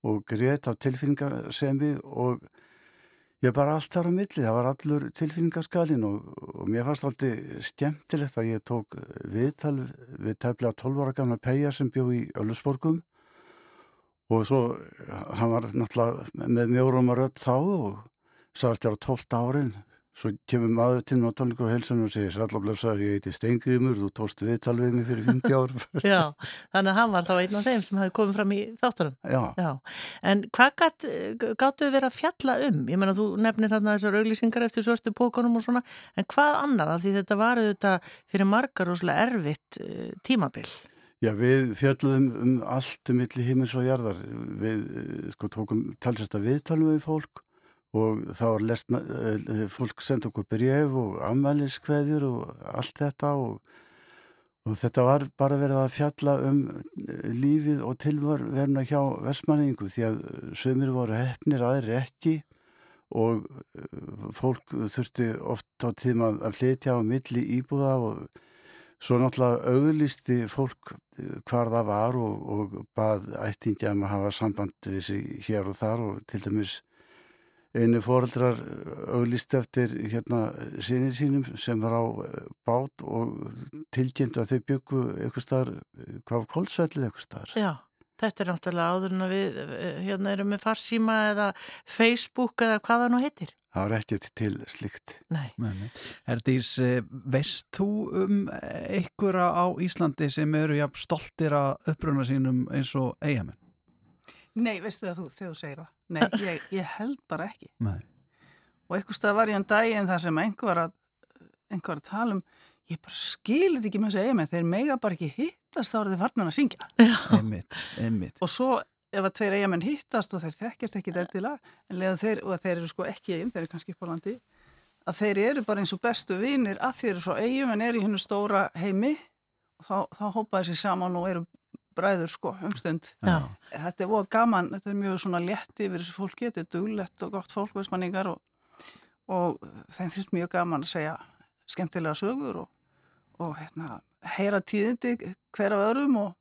og greiðt af tilfinningarsemi og ég bara allt þar á milli, það var allur tilfinningaskalin og, og mér fannst alltaf skemmtilegt að ég tók viðtal við tæflega 12 ára gamla Peja sem bjó í Öllusborgum og svo hann var náttúrulega með mjórum að rödd þá og sagðist þér á 12 árin Svo kemur maður til mér á tónleikur og helsunum og segir Sallaflöfsar, ég heiti Steingrimur, þú tóst viðtal við mig fyrir 50 ár. [LAUGHS] Já, þannig að hann var þá einn af þeim sem hafi komið fram í þáttunum. Já. Já. En hvað gáttu við verið að fjalla um? Ég menna, þú nefnir þarna þessar auglýsingar eftir svörstu pókunum og svona, en hvað annað? Því þetta var auðvitað fyrir margar og svolítið erfitt uh, tímabil. Já, við fjöldluðum um allt um milli himins og jarðar. Við sko tókum talsesta viðtalum við fólk og þá var lesna, fólk senda okkur bref og ammæliskveðjur og allt þetta og, og þetta var bara verið að fjalla um lífið og tilvarverna hjá versmanningu því að sömur voru hefnir aðri ekki og fólk þurfti oft á tíma að flytja á milli íbúða og svo náttúrulega auglisti fólk hvar það var og, og bað ættingi að maður hafa samband við sig hér og þar og til dæmis einu fóreldrar auglist eftir hérna sinni sínum sem var á bát og tilkynnt að þau byggu eitthvað starf, hvað var kólsvellið eitthvað starf. Já, þetta er náttúrulega áður en við hérna erum með farsíma eða Facebook eða hvað það nú heitir. Það var ekki til slikt. Nei. Herdís, veist þú um einhverja á Íslandi sem eru jafn stoltir að uppruna sínum eins og eigamenn? Nei, veistu það þú, þegar þú segir það. Nei, ég, ég held bara ekki. Nei. Og eitthvað stað var ég en daginn þar sem einhver var að, einhver að tala um, ég bara skilit ekki með þessu eigamenn, þeir mega bara ekki hittast þá eru þeir farnan að syngja. Einmitt, einmitt. Og svo ef að tveir eigamenn hittast og þeir þekkjast ekki dættilega, en leða þeir, og þeir eru sko ekki eigin, þeir eru kannski upp á landi, að þeir eru bara eins og bestu vinir að þeir eru frá eigum en eru í hennu stóra heimi og þá, þá hópaði sér saman og eru bræður sko umstund. Þetta er voða gaman, þetta er mjög svona létti yfir þessu fólki, þetta er duglett og gott fólk veismanningar og, og þeim finnst mjög gaman að segja skemmtilega sögur og, og hérna, heyra tíðindi hver af öðrum og,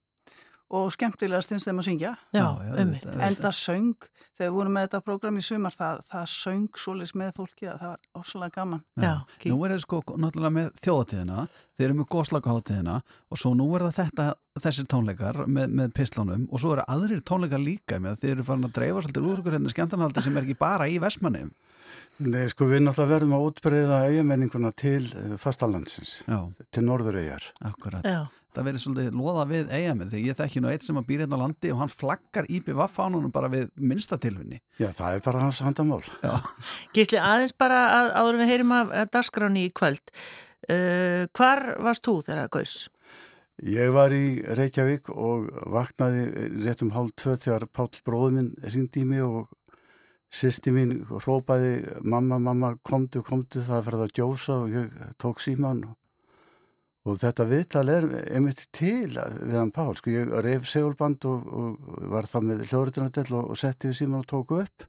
og skemmtilegast finnst þeim að syngja. Já, Já, auðvitað, En það söng, þegar við vorum með þetta program í sumar, það, það söng svoleiðis með fólki að það var ósvalega gaman. Já, nú er það sko náttúrulega með þjóðatíðina, þeir eru með góðslagaháttíðina og svo nú er það þetta, þessir tónleikar með, með pislánum og svo eru aðrir tónleikar líka með að þeir eru farin að dreifa svolítið úr ykkur hérna skemmtanhaldi sem er ekki bara í Vestmannum. Nei, sko við náttúrulega verðum að útbreyða eigamenninguna til eh, fastalandsins, Já. til norðureyjar. Það verður svolítið loða við eigamið þegar ég þekki nú eitt sem að býr hérna á landi og hann flaggar IPVF-fánunum bara við minnstatilfunni. Já, það er bara hans handamál. Já. Gísli, aðeins bara að, áður en við heyrim af dagskráni í kvöld. Uh, hvar varst þú þegar það gaus? Ég var í Reykjavík og vaknaði rétt um hálf tvö þegar Páll bróður minn ringdi í mig og sýsti mín hrópaði mamma, mamma, komdu, komdu, það er fyrir að gjósa og ég tók síman og, og þetta viðtal er einmitt til við hann Pál, sko ég reyf segulband og, og var það með hljóðritunardell og, og setti við síman og tóku upp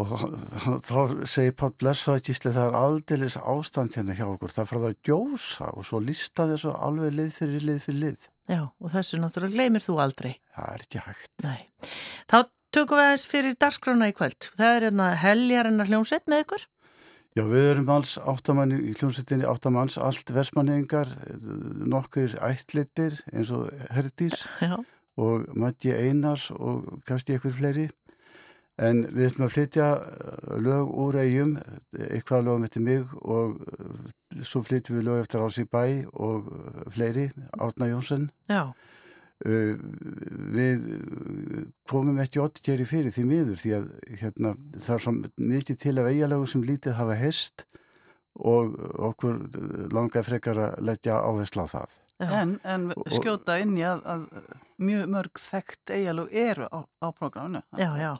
og þá- þá segir Pál blessaði gísli það er aldeilis ástand hérna hjá okkur, það fyrir að gjósa og svo listaði þessu alveg lið fyrir lið fyrir lið. Já, og þessu náttúrulega gleymir þú aldrei. Það er ekki hægt. Nei. Þá tökum við aðeins fyrir dagskrána í kvöld. Það er hérna heljarinnar hljómsveit með ykkur. Já, við erum alls áttamanni í hljómsveitinni áttamanns, allt versmanningar, nokkur ættlitir eins og Herdís Já. og Maggi Einars og kannski eitthvað fleiri. En við ætlum að flytja eh, lög úr eigum, eitthvað lögum eftir mig og eh, svo flytjum við lög eftir Ási Bæ og eh, fleiri, Átna Jónsson. Já. Uh, við uh, komum ekki oddgeri fyrir því miður því að hérna, það er svo mikið til af eigalögum sem lítið hafa hest og okkur langar frekar að leggja áherslu á það. En, en skjóta inn í að, að mjög mörg þekkt eigalug eru á, á programinu. Já, já.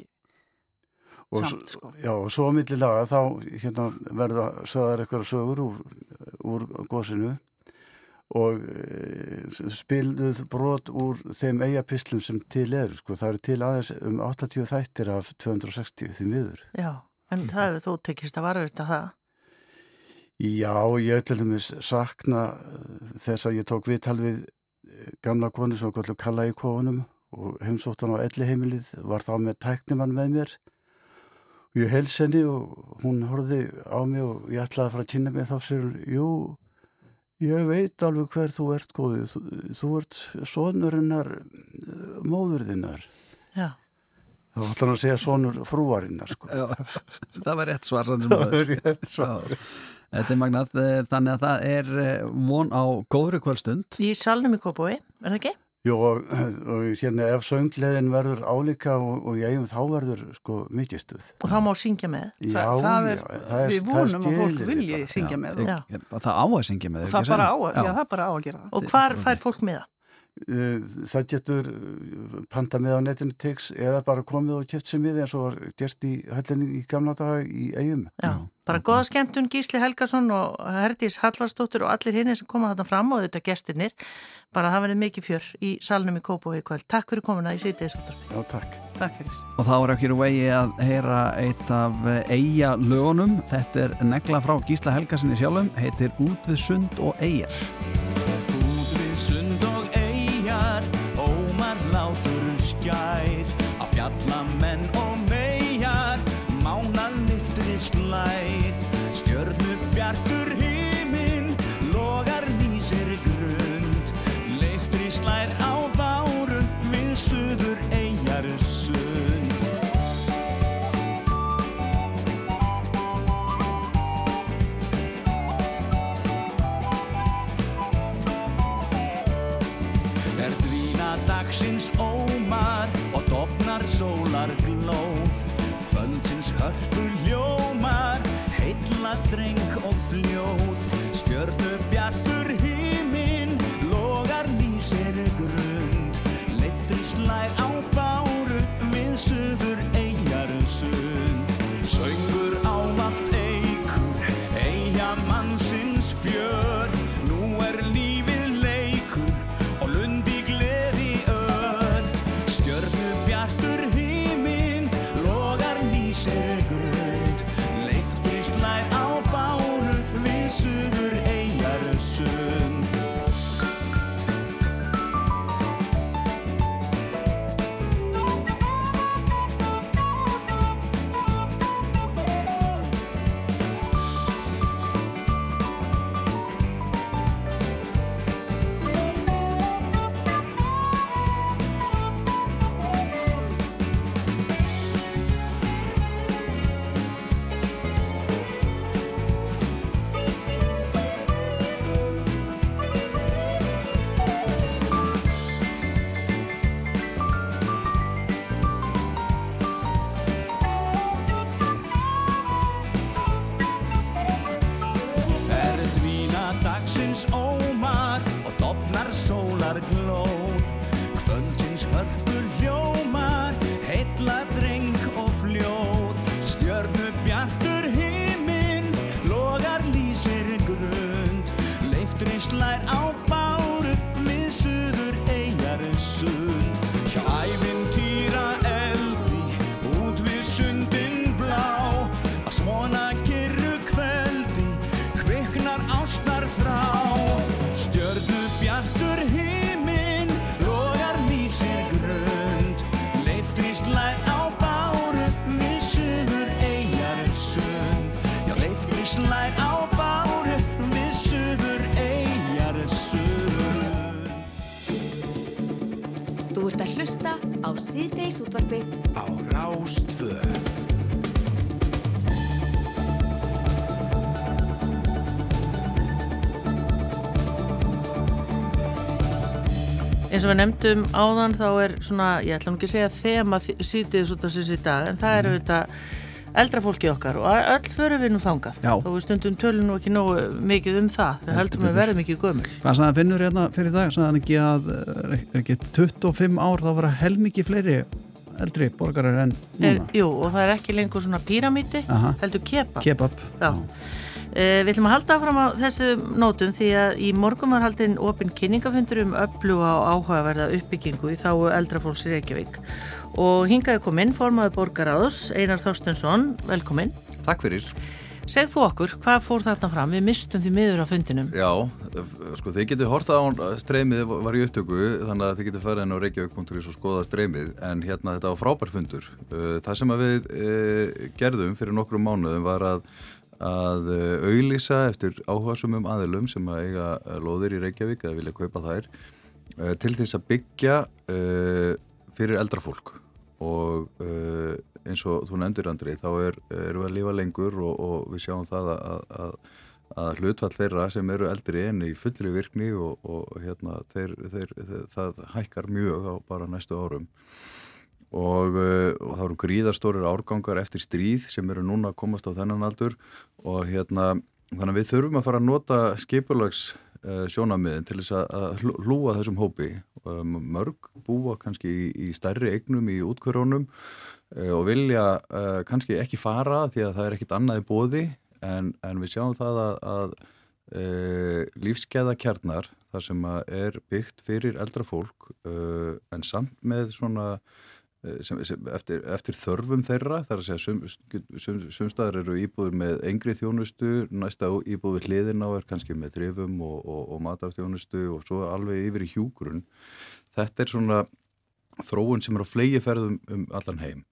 Og, Samt, sko. já, og svo á milli laga þá hérna, verða sögðar eitthvað sögur úr, úr gósinu og e, spiluð brot úr þeim eigapislum sem til eru. Sko. Það eru til aðeins um 80 þættir af 260 því miður. Já, en það hefur þú tekist að varvita það. Já, ég til dæmis sakna eh, þess að ég tók viðtal við eh, gamla konu sem var kalla í kofunum og heimsóttan á elli heimilið var þá með tæknimann með mér og ég hels henni og hún horfði á mig og ég ætlaði að fara að kynna mig þá sér hún, jú, ég veit alveg hver þú ert góðið, þú, þú ert sonurinnar eh, móðurðinnar. Já. Þá ætlaði hann að segja sonur frúarinnar, sko. Já, [LAUGHS] það var rétt svar Það var rétt svar. Þetta er magnat, eh, þannig að það er eh, von á góðri kvöldstund. Í salnum í Kópói, er það ekki? Jú og, og hérna ef söngleðin verður álíka og, og ég þá verður sko mikið stuð. Og þá má syngja með. Já, það er- já, það er, við það er vonum að fólk vilji syngja með. Já. Ég- Það á að syngja með það það bara á að gera það. Og hvar fær fólk með það? Uh, Það getur uh, panta með á netinu teks eða bara komið og keft sem við eins og var gert í höllinni í gamla daga í eigum. Já, bara góða skemmtun Gísli Helgason og Herdís Hallvarsdóttur og allir hinn sem koma þarna fram og þetta gestirnir. Bara það verið mikið fjör í salnum í Kópói í kvöld. Takk fyrir komuna í útvarpi. Já, takk. Takk fyrir. Og þá er ekki úr vegi að heyra eitt af eiga lögunum. Þetta er negla frá Gísla Helgasinni sjálfum, heitir Út við sund og eigir. Látur skær, á fjallamenn og megar, mánan liftri slær, stjörnu bjartur himinn, logar nýsir grund, liftri slær á bárun við suður sólar glóð kvöldsins hörpu hljómar heilla dreng og fljóð. Stjörnu bjartur himinn logar nýsir grund. Leiftri slær á báru við suður eigjar sund eins og við nefndum áðan þá er svona, ég ætla ekki að segja þema sítiðis út af þessi dag en það er Mhm. auðvitað eldra fólki okkar og öll förum við nú þangað Já. og við stundum tölum nú ekki nógu mikið um það við heldum betur. verðum ekki gömul Hvað sagði hann finnur hérna fyrir dag? Sagði hann ekki að eh, er ekki 25 ár þá var helmikið fleiri eldri borgarar en er, núna? Jú, og það er ekki lengur svona píramíti heldur kebab Kebab. Já. Uh, við ætlum að halda áfram á þessu nótum því að í morgun var haldinn opinn kynningafundur um öfluga og áhugaverða uppbyggingu í þáu eldra fólks í Reykjavík og hingaði kom inn formaður borgaráðus Einar Þorstensson, velkomin Takk fyrir. Segð þú okkur, hvað fór þarna fram? Við mistum því miður á fundinum Já, sko þið getur horta á streymið var í upptöku þannig að þið getur farið inn á reykjavík.is og skoða streymið en hérna þetta var frábær fundur. Uh, Það sem við gerðum fyrir nokkrum mánuðum var að, að uh, auðlýsa eftir áhugasumum aðilum sem að eiga uh, lóðir í Reykjavík eða vilja kaupa þær uh, til þess að byggja fyrir eldra fólk. Og eins og þú nefndir Andri þá er, erum við að lifa lengur og, og við sjáum það að, að, að hlutfall þeirra sem eru eldri enn í fullri virkni og, og hérna þeir, þeir, þeir, það hækkar mjög á bara næstu árum og, uh, og það eru gríðarstórir árgangar eftir stríð sem eru núna að komast á þennan aldur. Og hérna þannig að við þurfum að fara að nota skipulags uh, sjónamiðin til þess að, að hlú- hlúa þessum hópi. Um, mörg búa kannski í, í stærri eignum í útkvörunum uh, og vilja uh, kannski ekki fara því að það er ekkit annað í bóði en, en við sjáum það að, að lífskeiða kjarnar þar sem er byggt fyrir eldra fólk en samt með svona eh, sem, sem, eftir, eftir þörfum þeirra þar að segja sum, sum, sumstaðar eru íbúður með engri þjónustu næsta íbúður hliðin á er kannski með þrifum og, og, og matarþjónustu og svo alveg yfir í hjúgrun þetta er svona þróun sem er á flegi ferðum um allan heim.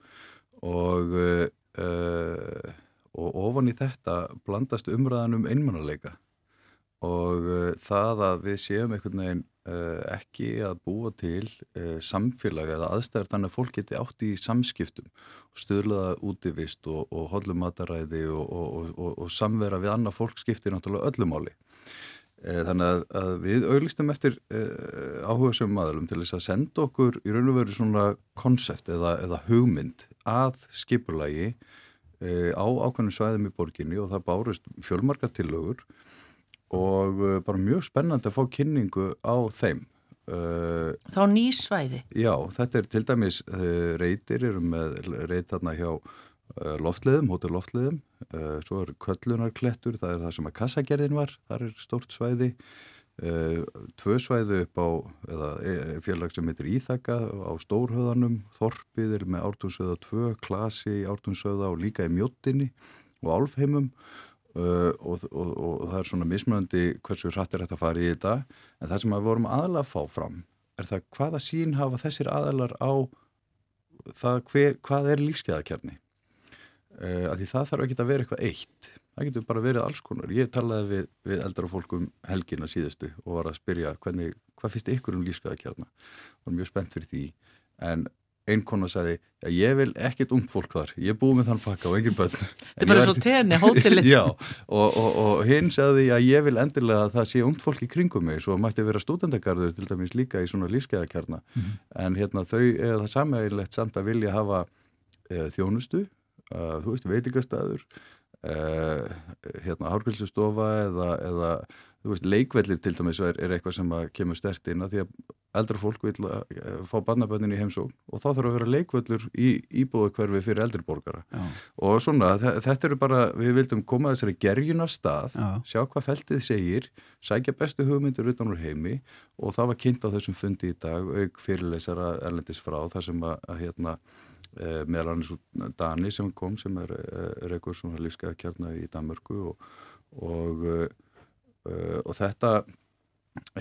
Og uh, og ofan í þetta blandast umræðan um einmannaleika og uh, það að við séum einhvern veginn uh, ekki að búa til uh, samfélag eða aðstæður þannig að fólk geti átt í samskiptum og stuðlaða útivist og, og hollum mataræði og, og, og, samvera við annað fólk skiptir náttúrulega öllumáli. Þannig að, að við auðlistum eftir áhuga sem maðurum til þess að senda okkur í raun og veru svona konsept eða, eða hugmynd að skipulagi á ákveðnum svæðum í borginni og það bárust fjölmarka tillögur og uh, bara mjög spennandi að fá kynningu á þeim. Uh, Þá nýsvæði já, þetta er til dæmis uh, reytir, erum með reyt þarna hjá loftleðum, hótel loftleðum, svo er köllunarklettur, það er það sem að kassagerðin var, þar er stórt svæði, tvö svæði upp á eða, e, félag sem heitir Íþaka á Stórhöðanum, Þorpið er með Ártúnsöða 2, Klasi í Ártúnsöða og líka í Mjóttinni og Álfheimum Uh, og, og, og það er svona mismunandi hversu hratt er þetta að fara í þetta. En það sem við vorum aðalega að fá fram er það hvaða sín hafa þessir aðalar á það hver, hvað er lífskeiðakjarni uh, að því það þarf ekki að vera eitthvað eitt. Það getur bara verið alls konar. Ég talaði við, við eldra fólk um helgina síðustu og var að spyrja hvernig, hvað finnst ykkur um lífskeiðakjarna og var mjög spennt fyrir því. En einn kona sagði, já, ég vil ekkert ung fólk þar, ég er búið með þann pakka og engin bönn. [LAUGHS] Þetta er bara svo tenni, hótelið. [LAUGHS] já, og, og, og hinn sagði að ég vil endilega að það sé ungt fólk í kringum mig, svo mætti vera stúdendagarður til dæmis líka í svona lífskeiðakjarna, mm -hmm. en hérna þau er það sammeðilegt samt að vilja hafa e, þjónustu, uh, þú veist, veitingastæður, uh, hérna hárkvælsustofa eða, eða þú veist, leikvellir til dæmis er, er eitthvað sem kemur stert inn að því að eldra fólk vil uh, fá barnabönnin í heimsókn og þá þarf að vera leikvöllur í íbúðu hverfi fyrir eldri borgara Já. og svona, þetta eru bara við vildum koma þessari gerjun af stað Já. sjá hvað feltið segir sækja bestu hugmyndir utan úr heimi og það var kynnt á þessum fundi í dag auk fyrirleisara erlendis frá þar sem að, að hérna e, meðal annars Dani sem kom sem er, er eitthvað svona lífskeiða kjarna í Danmörku og, og, e, og þetta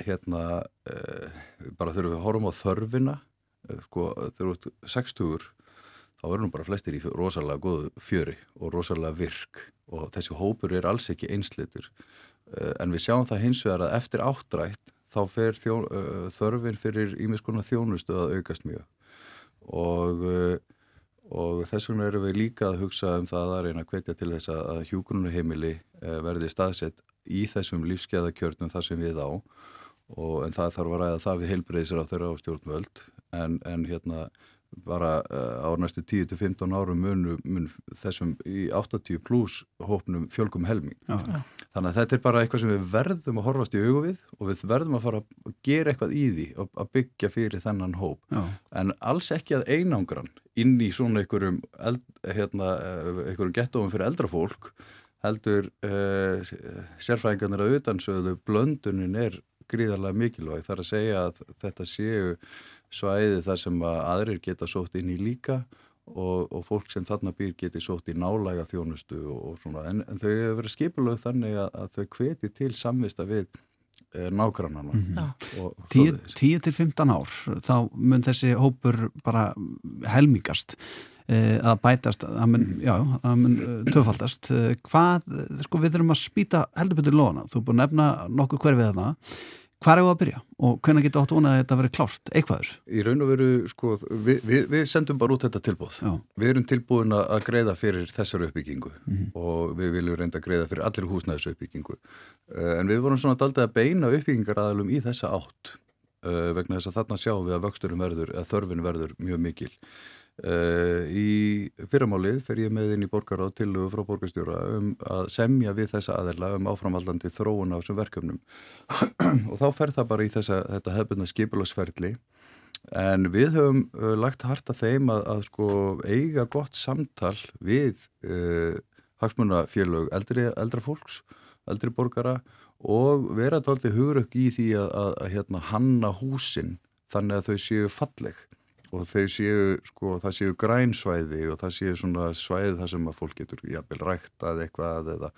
hérna eh, bara þurfum við að horfum á þörfina eh, sko þegar þú ert 60 þá eru nú bara flestir í rosalega góðu fjöri og rosalega virk og þessi hópur er alls ekki einslitur en við sjáum það hins vegar að eftir áttrætt þá fer þjó, þörfin fyrir ímiðskona þjónustu að aukast mjög. Og, uh, og þess vegna erum við líka að hugsa um það að reyna að hvetja til þess að, uh, verði staðsett í þessum lífskeiðakjörnum þar sem við á og en það þarf að ræða það við heilbreyðisir á þeirra á stjórnvöld en, en hérna bara uh, á næstu 10-15 árum mun, mun þessum í 80 pluss hópnum fjölgum helming. Já. Þannig að þetta er bara eitthvað sem við verðum að horfast í augu við og við verðum að fara að gera eitthvað í því og að byggja fyrir þennan hóp. Já. En alls ekki að einangran inn í svona einhverjum, eld, hérna, eh, einhverjum gettofum fyrir eldra fólk heldur uh, sérfræðingarnir að utansöðu blöndunin er gríðarlega mikilvæg þar að segja að þetta séu svæði þar sem að aðrir geta sótt inn í líka og, og fólk sem þarna býr geti sótt í nálæga þjónustu og, og svona en, en þau hefur verið skipulög þannig að, að þau hveti til samvista við e, nágrannana Mhm. Já. og 10-15 ár þá mun þessi hópur bara helmingast eh, að bætast, að mun, já, að mun eh, töfaldast. Eh, Hvað, eh, sko við þurfum að spýta heldur betur lóna, þú er búin að nefna nokkur hverfið þarna, hvað er það að byrja og hvernig geta átt vonað að þetta veri klárt, eitthvaður? Í raun og veru, sko, við, við, við sendum bara út þetta tilbúð. Já. Við erum tilbúin að greiða fyrir þessar uppbyggingu Mhm. og við viljum reynda að greiða fyrir allir húsnæðis uppbyggingu. En við vorum svona daldið að beina uppbyggingaraðalum í þessa átt vegna þess að þarna sjáum við að vöxturum verður, að þörfin verður mjög mikil. Uh, í fyrramálið fer ég með inn í borgaráð til frá borgarstjóra um að semja við þessa aðela um áframvaldandi þróun á þessum verkefnum. [CLEARS THROAT] Og þá fer það bara í þessa, þetta hefðbundna skipulagsferli. En við höfum uh, lagt harta þeim að, að sko eiga gott samtal við uh, hagsmunafélög eldri, eldra fólks, eldri borgara og vera tólti hugurökk í því að, að, að hérna, hanna húsin þannig að þau séu falleg og þau séu, sko, það séu grænsvæði og það séu svona svæði þar sem að fólk getur jafnvel ræktað eitthvað eða,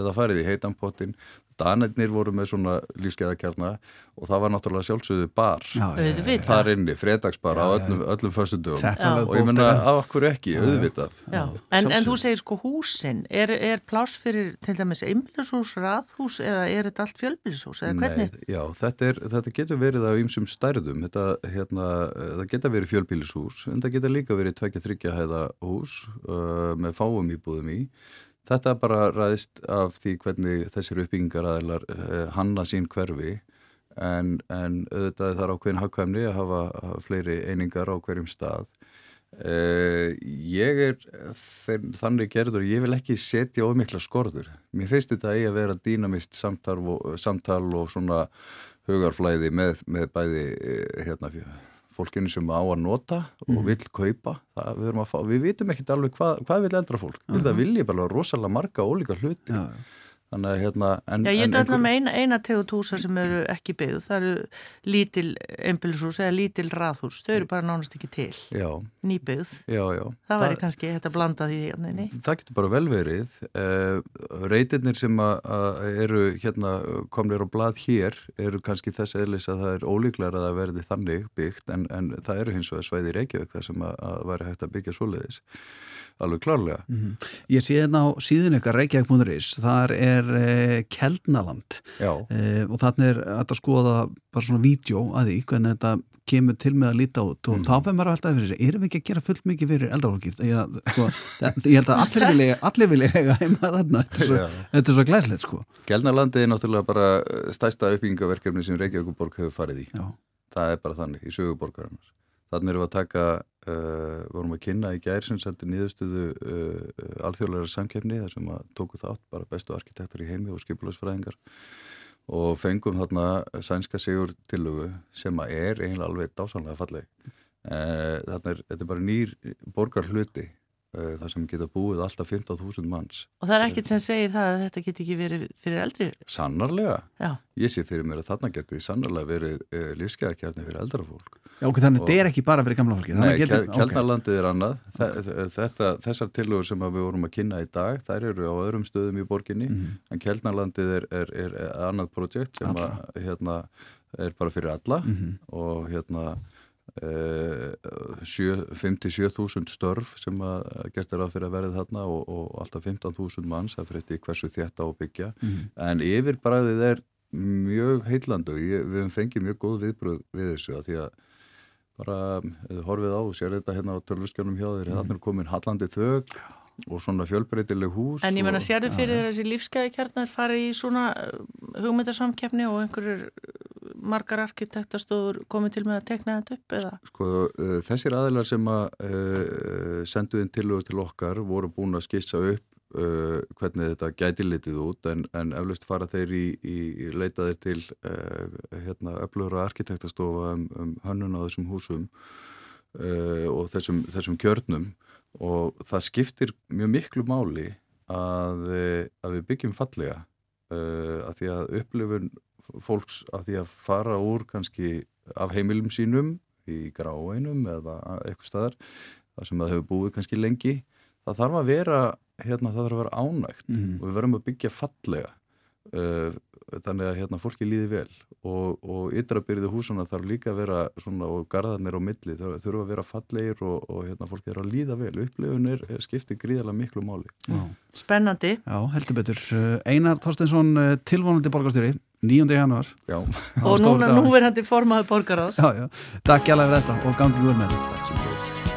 eða farið í heitanpottin Danirnir voru með svona lífskeiðakjarna og það var náttúrulega sjálfsögðu bar Já, já, þar inni, fredagsbar á Já, já. öllum, öllum Teknileg og ég menna af okkur ekki, auðvitað. En, en þú segir sko húsin, er, er pláss fyrir til dæmis einbílishús, raðhús eða er þetta allt fjölbílishús eða hvernig? Nei, já, þetta, er, þetta getur verið af ýmsum stærðum. Þetta, hérna, eh, það geta verið fjölbýlishús en það geta líka verið tvekja þryggja hæða hús uh, með fáum íbúðum í þetta bara ræðist af því hvernig þessir uppbyggingaraðilar uh, hanna sín hverfi en, en auðvitað þarf ákveðin hagkvæmni að hafa, hafa fleiri einingar á hverjum stað Uh, ég er þeir, þannig gerður, ég vil ekki setja ómikla skorður. Mér finnst þetta eigi að vera dýnamist samtal og, samtal og svona hugarflæði með, með bæði eh, hérna, fólkinu sem á að nota og Mhm. vill kaupa. Það, við, erum að fá, við vitum ekkit alveg hvað, hvað vil eldra fólk. Uh -huh. Það vilji bara rosalega marga ólíka hluti. Já, Þannig að hérna... En, Já, ég er alltaf með eina, eina tegund húsa sem eru ekki byggð, það eru lítil einbílishús eða lítil raðhús, þau eru bara nánast ekki til, Já, nýbyggð. já, já. Það væri kannski þetta blanda því, nei, nei. Það getur bara vel verið. Uh, reytirnir sem að, að eru hérna komnir á blað hér eru kannski þess eðlis að það er ólíklar að það verði þannig byggt en, en það eru hins vegar svæði í Reykjavík þar sem að, að væri hægt að byggja svoleiðis. Alveg klárlega. Mhm. Ég sé hérna á síðun ykkar Reykjavík.is, þar er eh, Keldnaland Já. eh, og þannig er að skoða bara svona vídeo að því hvernig þetta kemur til með að líta út og þá fyrir maður alltaf fyrir sig, erum við ekki að gera fullt mikið fyrir eldrafólkið? Ég, sko, [LAUGHS] ég held að allir vilja, allir vilja eiga heima þarna, þetta er svo, þetta er svo glæslegt sko. Gjelnarlandi er náttúrulega bara eh, stærsta uppbyggingaverkefni sem Reykjavíkuborg hefur farið í. Já. Það er bara þannig í söguborgarinnar. Þannig erum við að taka, uh, vorum að kynna í gær sem sætti nýðustuðu uh, alþjóðlega samkeppni þar sem að tóku þátt bara bestu arkitektur í heimi og skipulagsfræðingar og fengum þarna sænska sigur tillögu sem að er eiginlega alveg dásanlega falleg. Uh, þarna er, þetta bara nýr borgar hluti þar sem geta búið alltaf 15.000 manns. Og það er ekkit sem segir það að þetta get ekki verið fyrir eldri. Sannarlega. Já. Ég sé fyrir mér að þarna geti sannarlega verið uh, lífskeiðakjarni fyrir eldra fólk. Já, ok, þannig Og- þetta er ekki bara fyrir gamla fólki. Nei, getur, Kel- Keldnalandið er annað. Þe- Þetta, þessar tillögur sem að við vorum að kynna í dag, þær eru á öðrum stöðum í borginni, Mhm. en Keldnalandið er, er, er annað projekt sem að, hérna, er bara fyrir alla Mhm. og hérna eh, 5-7 þúsund störf sem að gert er að fyrir að verða þarna og, og alltaf 15 þúsund manns, það fyrir þetta hversu þétt á að byggja, Mhm. en yfirbræðið er mjög heillandi og ég, við fengið mjög góð viðbröð við þessu að því að bara horfið á og sér þetta hérna á tölvuskjónum hjá þeir, þannig er komin hallandi þög og svona fjölbreytileg hús En ég menna, sérðu Já, fyrir þér þessi lífsgæði kjarnar farið í svona uh, hugmyndasamkeppni og einhverjur uh, margar arkitektastofur komið til með að tekna þetta upp eða? Sko, uh, þessir aðilar sem að uh, sendu inn tilögur til okkar voru búin að skissa upp uh, hvernig þetta gæti litið út en, en eflaust fara þeir í, í í leita þeir til uh, hérna, öflugra arkitektastofa um, um hönnun á þessum húsum og þessum, þessum kjörnum og það skiptir mjög miklu máli að, eh, að við byggjum fallega uh, að því að upplifun fólks að því að fara úr kannski af heimilum sínum í gráinum eða eitthvað staðar þar sem það hefur búið kannski lengi það þarf að vera hérna það þarf að vera ánægt Mhm. og við verðum að byggja fallega uh, þannig að hérna fólki líði vel og, og ytrabyrði húsuna þarf líka að vera svona og garðarnir á milli þau þurfa að vera fallegir og, og hérna fólki þarf að líða vel upplifunir skiptir gríðarlega miklu máli Já. Spennandi. Já, heldur betur. Uh, Einar Þorsteinsson, uh, tilvonandi borgarstjóri, 9. januar. Já. Og núna núverandi formaður borgaráðs. Já, já. Takk hjá fyrir þetta og gangið úr með þetta.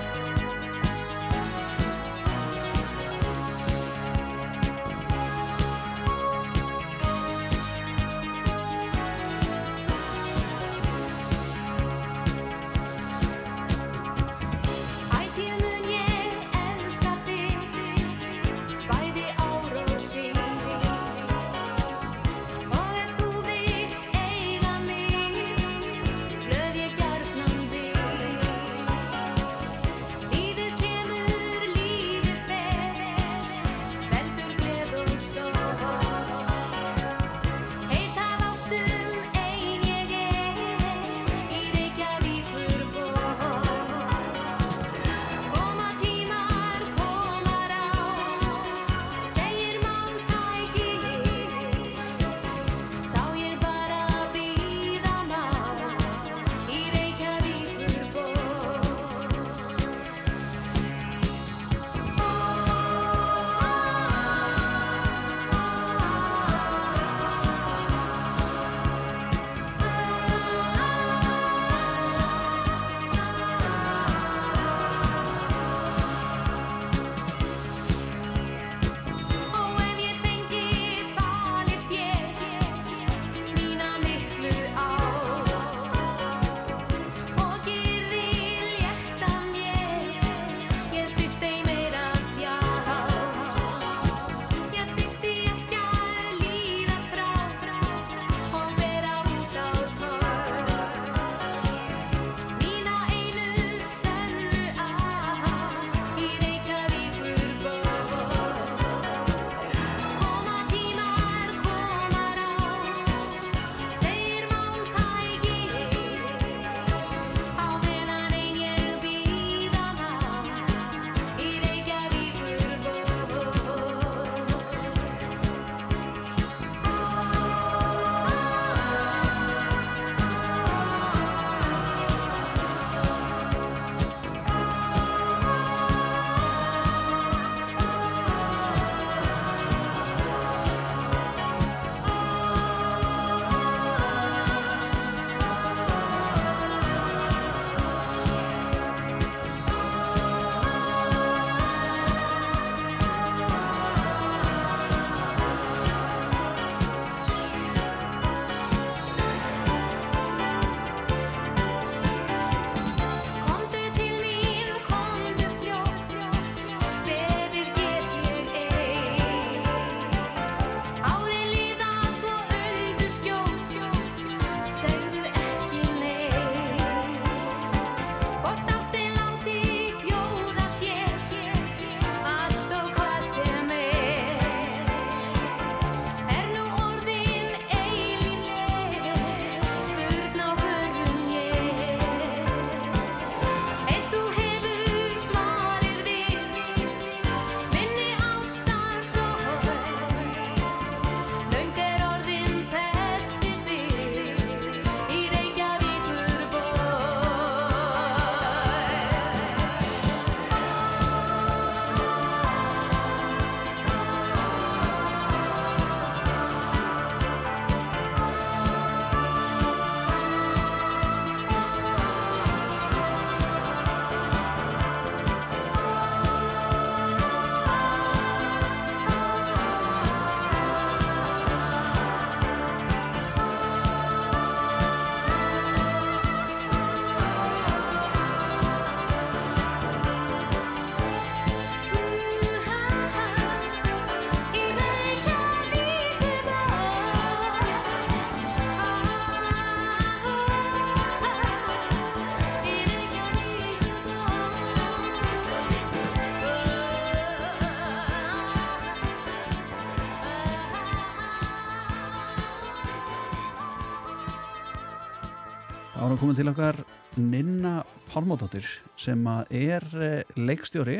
Erum komin til okkar Ninna Pálmódóttir sem að er eh, leikstjóri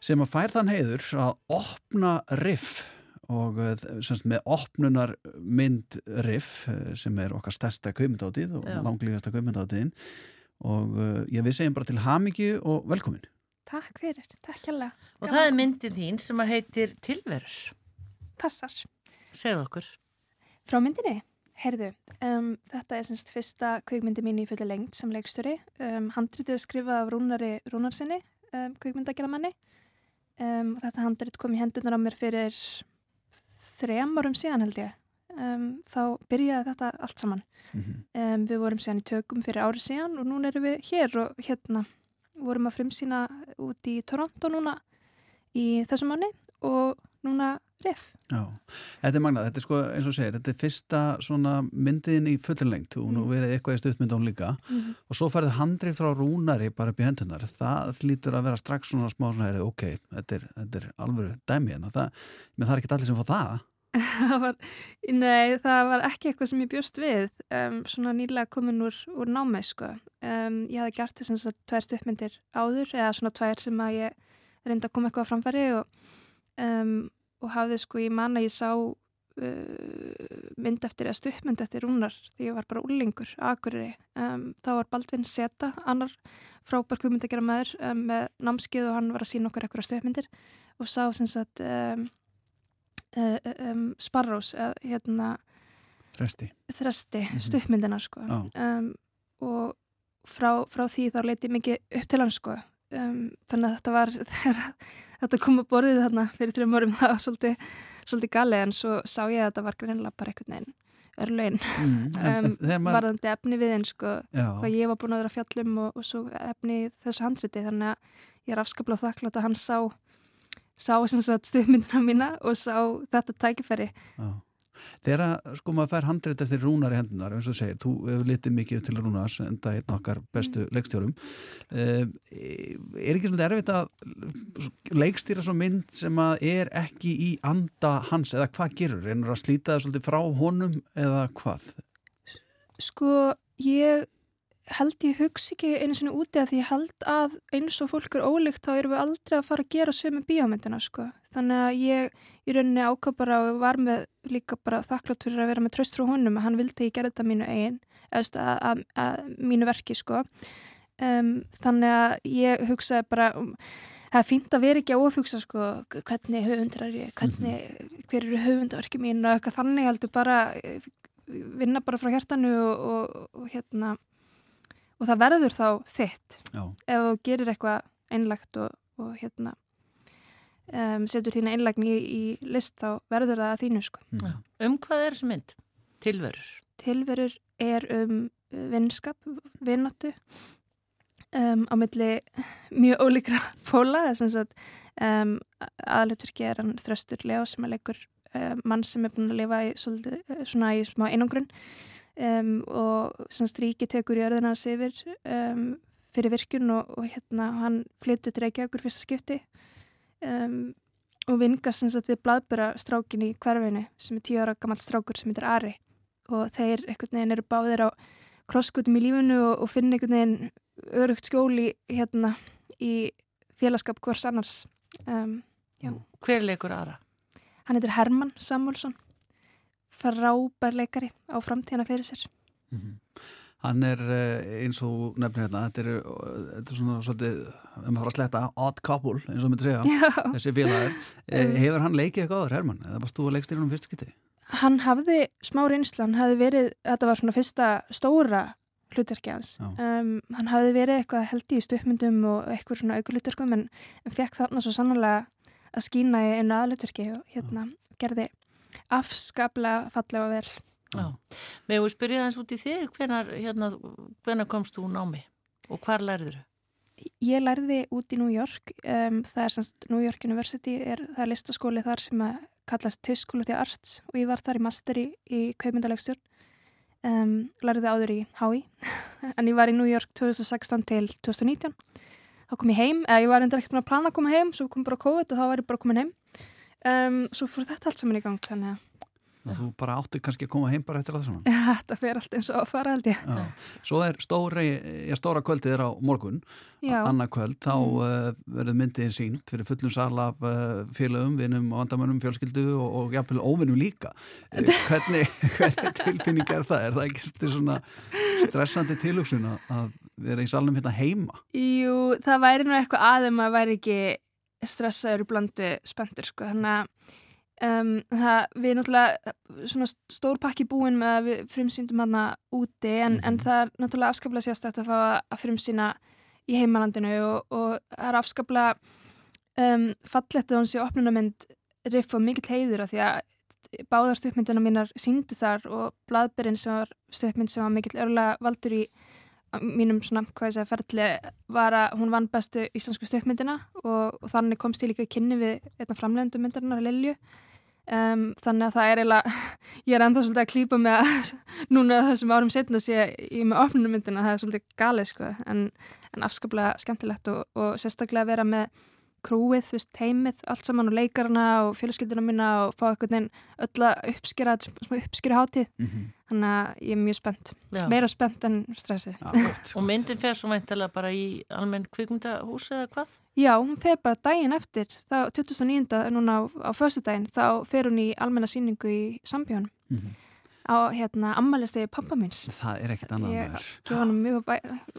sem að fær þann heiður að opna riff og eh, semst með opnunar mynd riff eh, sem er okkar stærsta kaumindátið og langlífasta kaumindáttiðin og ég við segjum bara til hamingju og velkomin Takk fyrir, takk hjá Og það er myndin þín sem að heitir Tilverur. Passar. Segð okkur. Frá myndinni, heyrðu, um, þetta er semst fyrsta kveikmyndi mín í fulli lengt sem leikstjóri. Um, handritið skrifað af Rúnari Rúnarsinni, um, kveikmyndagjalamanni. Um, þetta handrit kom í hendunar á mér fyrir þrem árum síðan held ég. Um, þá byrjaði þetta allt saman. Um, við vorum síðan í tökum fyrir árið síðan og núna erum við hér og hérna vorum að frumsýna út í Toronto núna í þessum manni og núna riff. Já, þetta er magnað, þetta er sko eins og segir, þetta er fyrsta svona myndin í fullinlengt og nú Mm. verið eitthvað í stuttmynd án líka Mhm. og svo færði handrið frá rúnari bara upp í hendunar, það lítur að vera strax svona smá svona, heyrðu, ok, þetta er, þetta er alveg dæmi en það, menn það er ekki allir sem fá það [LAUGHS] það var, nei, það var ekki eitthvað sem ég bjóst við um, svona nýlega komin úr, úr námi sko. um, ég hafði gert þess að tvær stuppmyndir áður eða svona tvær sem að ég reyndi að koma eitthvað framfæri og, um, og hafði sko, ég man að ég sá uh, mynd eftir eða stuppmynd eftir rúnar því ég var bara úlingur, akureyri. Um, þá var Baldvin Seta annar frábær kvömynd að gera maður um, með námskið og hann var að sína okkur eitthvað stuppmyndir og sá sem sagt um, uh, um, Sparrows hérna Þresti. Þresti, Mhm. stuppmyndina sko. Um, og frá, frá því þá leiti mikið upp til hann sko. Um, þannig að þetta var [LAUGHS] þegar þetta kom að borðið þarna fyrir þrjum árum [LAUGHS] það var svolítið, svolítið gali en svo sá ég að þetta var greinilega bara einhvern veginn örlögin Mm, um, varðandi efni við einn sko hvað ég var búin að vera fjallum og, og svo efni þessu handriti þannig að ég er afskaplega þakklátt að hann sá sá stuðmyndina mína og sá þetta tækifæri. Já. Þegar sko maður fær handrið eftir rúnar í hendunar, eins og segir, þú hefur litið mikið til rúnars en það er einn okkar bestu leikstjórum. Uh, er ekki svolítið erfitt að leikstýra svo mynd sem að er ekki í anda hans eða hvað gerur? Reynur að slíta það svolítið frá honum eða hvað? Sko, ég held ég hugsi ekki einu svona úti að því ég held að eins og fólk er ólíkt þá erum við aldrei að fara að gera sömu bíómyndina sko. Þannig að ég í rauninni ákvað bara og var með líka bara þakklátt fyrir að vera með tröst frá honum að hann vildi að ég gerði þetta mínu eigin eða að, að, mínu verki sko. Um, þannig að ég hugsaði bara um, það er fínt að vera ekki að ofugsa sko, hvernig höfundur er ég, hvernig, hver eru höfundaverki mín og eitthvað þannig heldur bara eh, vinna bara frá hjartanu og, og, og hérna og það verður þá þitt Já. ef þú gerir eitthvað einlagt og, og hérna um, setur þína einlagni í, í list þá verður það að þínu sko. Já. Um hvað er þessi mynd? Tilverur. Tilverur er um uh, vinnskap, vinnáttu um, á milli mjög ólíkra [LAUGHS] fóla þess að um, aðluturki er hann þröstur Leo sem er leikur um, mann sem er búin að lifa í, svolítið, eh, svona í smá einangrun um, og semst ríki tekur jörðina hans yfir um, fyrir virkun og, og hérna hann flyttur til Reykjavíkur fyrsta skipti um, og vingast sem sagt við blaðböra strákin í hverfinu sem er tíu ára gammal strákur sem heitir Ari og þeir einhvern veginn eru báðir á krosskutum í lífinu og, og finna einhvern veginn örugt skjóli hérna í félagskap hvers annars um. Hver leikur aðra? Hann heitir Herman Samuelsson frábær leikari á framtíðana fyrir sér Hann er eh, eins og nefnir hérna, þetta er, eh, þetta er svona svolítið, ef maður fara að sletta, odd couple, eins og myndi segja, þessi félagar. [LAUGHS] Mm. Hefur hann leikið eitthvað áður, Herman? Eða varst þú að leikstýra hann fyrst skipti? Hann hafði smá reynslu, hann hafði verið þetta var svona fyrsta stóra hlutverki hans um, hann hafði verið eitthvað held í stuppmyndum og eitthvað svona aukulutverkum en, en fekk þarna svo sannlega að skína í einu aðlutverki og hérna gerði afskaplega fallega vel Já. Megum við spyrja aðeins út í þig, hvenar, hérna, hvenar komst þú námi og hvar lærður þau? Ég lærði út í New York, um, það er semst New York University, er, það er listaskóli þar sem að kallast of the Arts og ég var þar í masteri í kaupmyndalegstjórn, um, lærði áður í HÍ, [LAUGHS] en ég var í New York 2016 til 2019, þá kom ég heim, eða ég var endur ekkert með að plana að koma heim, svo kom bara COVID og þá var ég bara komin heim, um, svo fór þetta allt saman í gang, þannig að og þú bara átti kannski að koma heim bara eftir það saman [LAUGHS] Þetta fer allt eins og að fara held ég. Já. Svo er stóri, já, stóra kvöldið er á morgun, Já. annað kvöld, þá Mm. mm. verður myndið sínt fyrir fullum sal af uh, félögum, vinum, vandamönnum, fjölskyldu og, og jafnvel óvinnum líka. Eh, [LAUGHS] Hvernig, hvernig tilfinning er það? Er það ekki svona stressandi tilhugsun að- að vera í salnum hérna heima? Jú, það væri nú eitthvað aðeim að væri ekki stressaður í blandu spenntur sko, þannig að um, það, við náttúrulega svona stór pakki búin með að við frumsýndum hana úti en, en það er náttúrulega afskaplega sérstætt að fá að frumsýna í heimalandinu og, og það er afskaplega um, fallett að hún sé opnunamynd riff og mikill heiður af því að báðar stuppmyndina mínar síndu þar og bladberinn sem var stuppmynd sem var mikill örlega valdur í mínum svona, hvað ég segja, ferli var að hún vann bestu íslensku stuppmyndina og, og þannig komst ég líka í kynni við einna framlegundum myndarinnar Lilju. Um, þannig að það er eiginlega [LAUGHS] ég er enda svolítið að klýpa með að [LAUGHS] núna þessum árum setna sé ég með opnunum myndina, það er svolítið galið sko en, en afskaplega skemmtilegt og, og sérstaklega vera með krúið, þú veist, teimið, allt saman og leikarna og fjölskylduna mína og fá eitthvað neginn öll að uppskýra, smá uppskýra hátíð Mhm. þannig að ég er mjög spennt Já. meira spennt en stressið Og myndin fer svo væntalega bara í almenn kvikmyndahús eða hvað? Já, hún fer bara daginn eftir, þá 2009. núna á, á föstudaginn, þá fer hún í almenna síningu í Sambjörn Mhm. Á hérna ammælistegi pappa minns. Það er ekkert annað Ég gef hann mjög,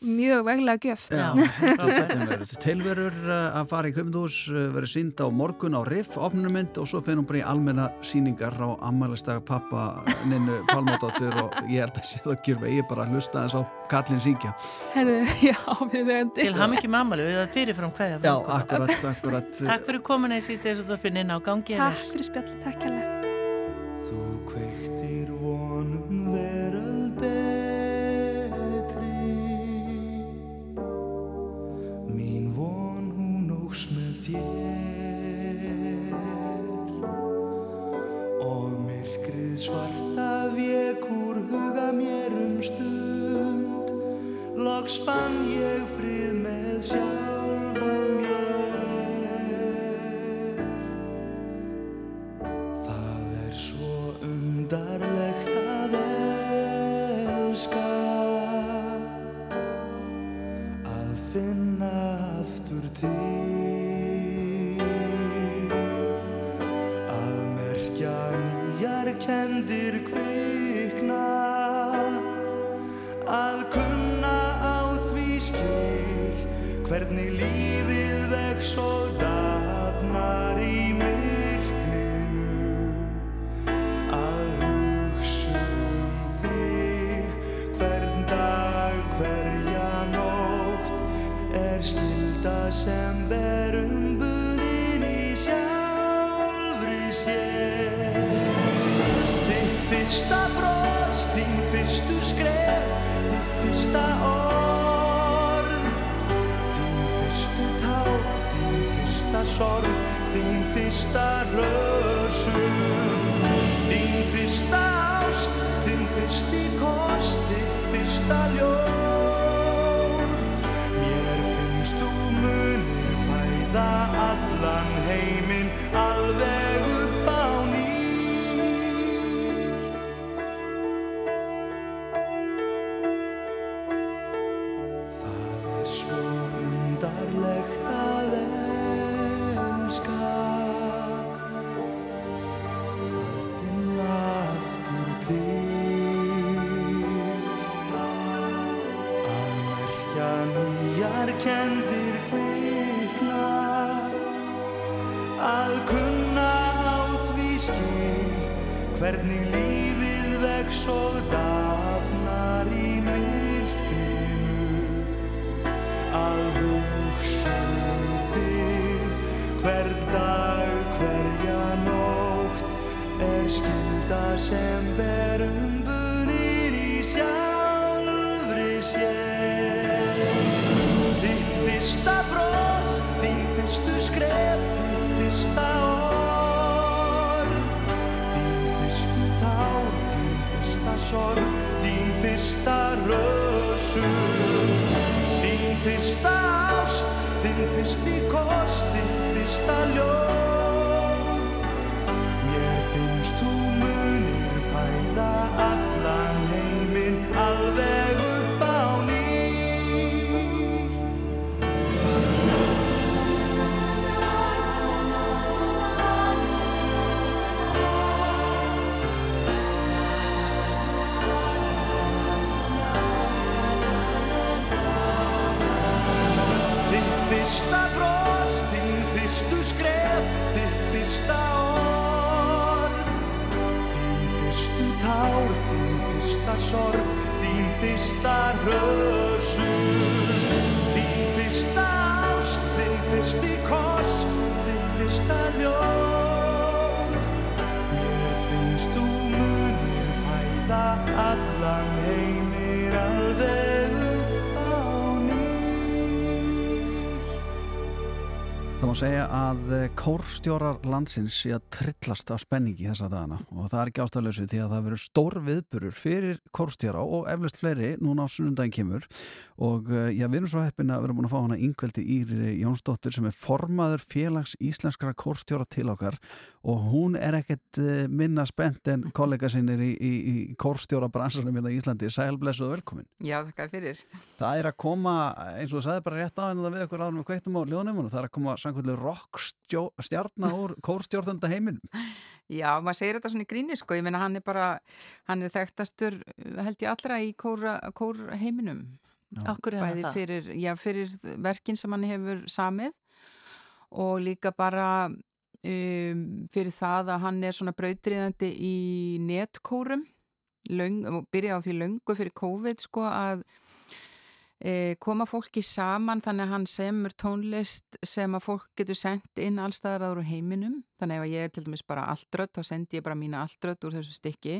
mjög veglega gjöf. Já, [LAUGHS] þetta getur verið. Tilverur uh, að fara í kvömyndús verður sínd á morgun á Riff, opnumynd og svo hún bara í almenna síningar á ammælistag pappa Ninnu Pálmadóttur og ég held að sé það að gera ég er bara að hlusta þess á Kallin þau [LAUGHS] Til ham ekki mamali, við erum fyrirfram hverja Já, akkurat, akkurat. Takk fyrir komuna í sítið þessu dorfin inn á gangi Takk fyrir spjalli, takk hérlega. Mér um stund. Loks fann ég frið með sjálfum Hvernig lífið vex og dafnar í myrkrinu. Að hugsa um þig hvern dag, hverja nótt er skilda sem berum bunin í sjálfri sér. Þitt fyrsta bros, sorg þín fyrsta rösum. Þín fyrsta ást þín fyrsti kost þitt fyrsta ljóð. Mér finnst þú munir fæða allan heiminn alveg má segja að eh, kórstjórar landsins sé að trillast af spenningi þessa dagana og það er ekki ástæðlösu því að það verður stór viðburur fyrir kórstjóra og eflust fleiri núna á sunnundaginn kemur og eh, já, við erum svo heppin að erum búin að fá hana yngveldi Íri Jónsdóttir sem er formaður félags íslenskara kórstjóra til okkar og hún er ekkert eh, minna spennt en kollega sinni í, í, í kórstjóra bransanum hérna í Íslandi. Sæl, blessuð og velkomin. Já, þakka fyrir. Það er að koma, eins og það sagði bara rétt á henni samkvæmlega rockstjarnar úr [LAUGHS] kórstjórnanda heiminum. Já, maður segir þetta svona í gríni sko, ég meina hann er bara, hann er þekktastur held ég allra í kóra, kór heiminum. Er Bæði fyrir, já, fyrir verkin sem hann hefur samið og líka bara um, fyrir það að hann er svona brautriðandi í netkórum löng, og byrjaði á því löngu fyrir COVID sko að koma fólki saman þannig að hann semur tónlist sem að fólk getur sendt inn allstaðar úr heiminum þannig að ég er til dæmis bara alltrött þá sendi ég bara mína alltrött úr þessu stykki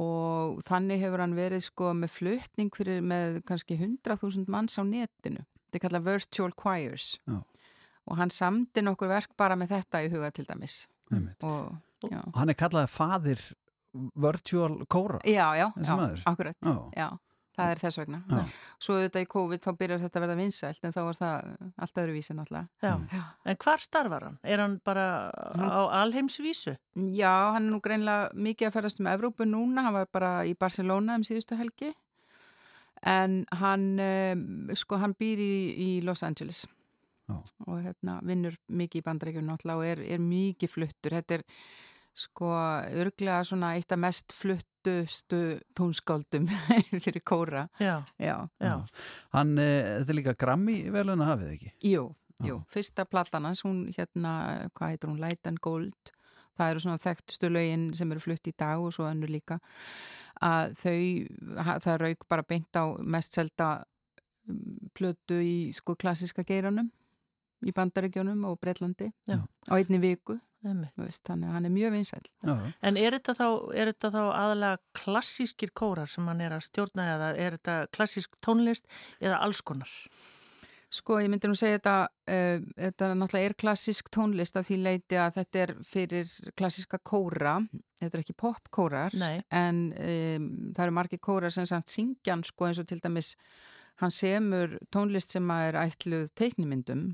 og þannig hefur hann verið sko með fluttning fyrir með kannski 100.000 manns á netinu þetta er kallað virtual choirs Já. og hann samdi nokkur verk bara með þetta í huga til dæmis og, já. Hann er kallaði faðir virtual kóra. Já, já, já, akkurat Já. Það er þess vegna Já. svo auðvitað í COVID þá byrjar þetta að verða vinsælt en þá var það allt öðruvísi náttúrulega Já. En hvar starfar hann? Er hann bara á alheimsvísu? Já, hann er nú greinlega mikið að ferast um Evrópu núna, hann var bara í Barcelona um síðustu helgi en hann um, sko hann býr í, í Los Angeles Já. og hérna vinnur mikið í bandrækjum náttúrulega og er, er mikið fluttur þetta er sko örglega svona eitt af mest fluttustu tónskáldum [LAUGHS] fyrir kóra Já. Já. Já. Hann, eh, þetta er líka Grammy velun að hafið ekki? Jú, jú, fyrsta platan hans, hún hérna, hvað heitir hún, Light and Gold það eru svona þekktustu lögin sem eru flutt í dag og svo önnur líka að þau, það rauk bara beint á mest selda mm, plötu í sko klassiska geiranum í Bandaríkjónum og Breitlandi Já. á einni viku veist, þannig að hann er mjög vinsæl En er þetta þá, er þetta þá aðalega klassískir kórar sem hann er að stjórna eða er þetta klassísk tónlist eða alls konar? Sko, ég myndi nú segja þetta, uh, þetta náttúrulega er klassísk tónlist af því leiti að þetta er fyrir klassíska kóra, þetta er ekki popkórar, en um, það eru margir kórar sem samt syngjan, sko, eins og til dæmis hann semur tónlist sem að er ætluð teiknimyndum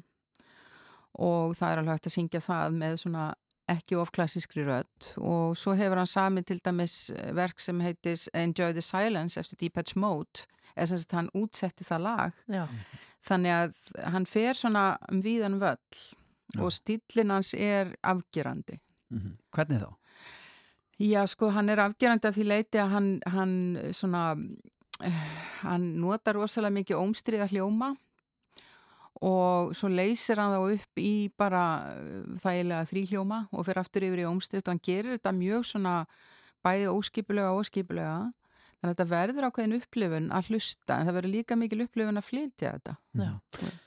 og það er alveg hægt að syngja það með svona ekki of klassískri rödd og svo hefur hann samið til dæmis verk sem heitir Enjoy the Silence eftir Deepatch Mode eða sem sagt hann útsetti það lag Já. þannig að hann fer svona um víðan völl og stíllin hans er afgerandi Mhm. Hvernig þá? Já, sko, hann er afgerandi af því leiti að hann, hann svona, eh, hann notar rosalega mikið ómstriða hljóma og svo leysir hann þá upp í bara eh, þægilega þrýhljóma og fyrir aftur yfir í ómstrið og hann gerir þetta mjög svona bæði óskipulega og óskipulega. Þannig að þetta verður ákveðin upplifun að hlusta en það verður líka mikil upplifun að flytja þetta. Já.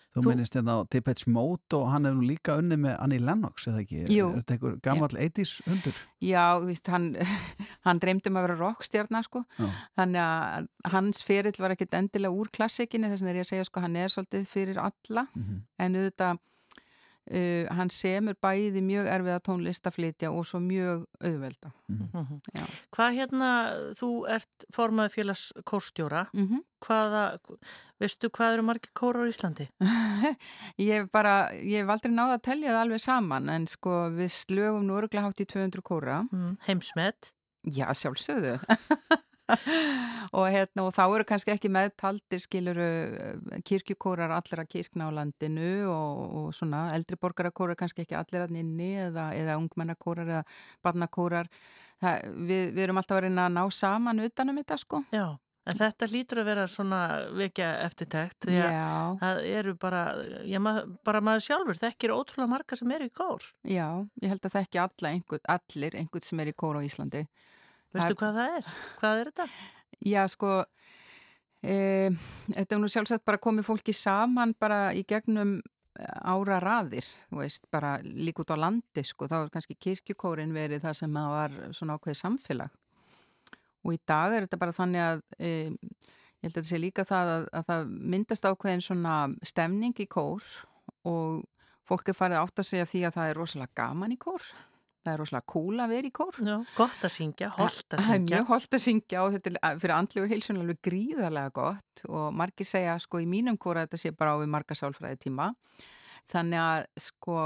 Þú, Þú minnist hérna á Depeche Mode og hann hefur nú líka unni með Annie Lennox, eða ekki? Jú. Er þetta einhver gammal 80s hundur? Já, veist, hann, [LAUGHS] hann dreymdi um að vera rockstjarnar sko, þannig að hans ferill var ekkit endilega úr klassikinni, þess vegna er ég að segja sko, hann er svolítið fyrir alla, Mhm. en auðvitað uh, hann semur bæði mjög erfiða tónlist að flytja og svo mjög auðvelda. Mhm. Já. Hvað hérna, þú ert formaði félags kórstjóra, Mhm. hvaða, veistu hvað eru margir kórar á Íslandi? [LAUGHS] Ég hef bara, ég hef aldrei náða að telja það alveg saman, en sko við slögum nú örgulega hátt í 200 kóra. Mm, heimsmet? Já, sjálfsögðu. [LAUGHS] [LAUGHS] og, hérna, og þá eru kannski ekki meðtaldir skiluru kirkjukórar allra kirkna á landinu og, og svona eldri borgarakórar kannski ekki allir að inni eða, eða ungmennakórar eða barnakórar. Það, við, við erum alltaf að reyna að ná saman utanum þetta sko. Já, en þetta lítur að vera svona vekja eftirtækt því að Já. það eru bara, já, mað, bara maður sjálfur þekkir ótrúlega marga sem eru í kór. Já, ég held að þekki alla einhver, allir einhvern sem er í kóra á Íslandi. Veistu hvað það er? Hvað er þetta? Já, sko, e, þetta er nú sjálfsagt bara komið fólki saman bara í gegnum ára raðir, þú veist, bara líka út á landi, sko, þá er kannski kirkjukórin verið það sem það var svona ákveðið samfélag. Og í dag er þetta bara þannig að, e, ég held að þetta sé líka það að, að það myndast ákveðin svona stemning í kór og fólk er farið átt að segja því að það er rosalega gaman í kór. Það er rosalega cool að vera í kór. Já, gott að syngja, holt að Það er syngja. mjög holt að syngja og þetta er fyrir andlu og heilsun alveg gríðarlega gott og margir segja sko í mínum kóra að þetta sé bara á við marga sálfræði tíma. Þannig að sko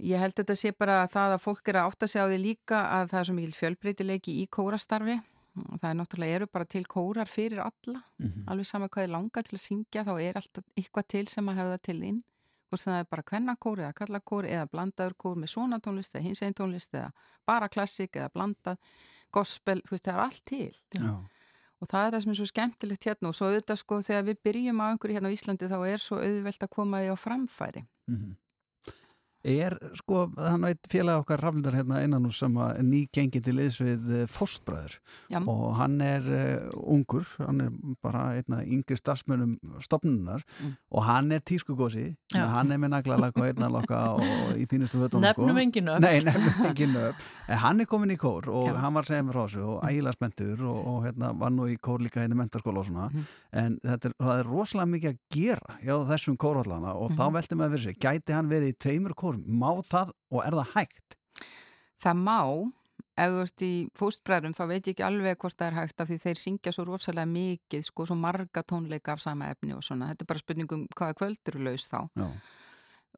ég held að þetta sé bara það að fólk er að átta sig á því líka að það er svo mikil fjölbreytileiki í kórastarfi. Það er náttúrulega eru bara til kórar fyrir alla. Mhm. Alveg sama hvað er langa til að syngja þá er alltaf eitthvað til sem að hefða til þín. Hvort það er bara kvennakór eða kallakór eða blandaður kór með svona tónlist eða hins einn tónlist eða bara klassik eða blandað, gospel, þú veist það er allt til. Já. Og það er það sem er svo skemmtilegt hérna og svo auðvitað sko þegar við byrjum á einhverju hérna á Íslandi þá er svo auðvelt að koma því á framfæri. Mhm. Er, sko, hann veit félag okkar raflindar hérna innan úr sem að ný gengi til liðs við eh, fóstbræður Já. og hann er uh, ungur, hann er bara einna yngri starfsmönum stopnunar Mm. og hann er tískugósi, Já. hann er með naglalakk og einnalokka og í fötunum Nefnum sko. engin nöfn. Nei, nefnum engin nöfn. En hann er komin í kór og Já. hann var að segja mér frá þessu og ægilega spenntur og, og hérna var nú í kór líka í mentarskóla og svona Mhm. en þetta er, það er rosalega mikið að gera hjá þessum kórhallana og þá Mhm. velti maður fyrir sig, gæti hann verið í kórum, má það og er það hægt? Það má, ef þú ert í fóstbræðrum þá veit ég ekki alveg hvort það er hægt af því þeir syngja svo rosalega mikið, sko, svo marga tónleika af sama efni og svona. Þetta er bara spurningum hvaða kvöldur er laus þá. Já.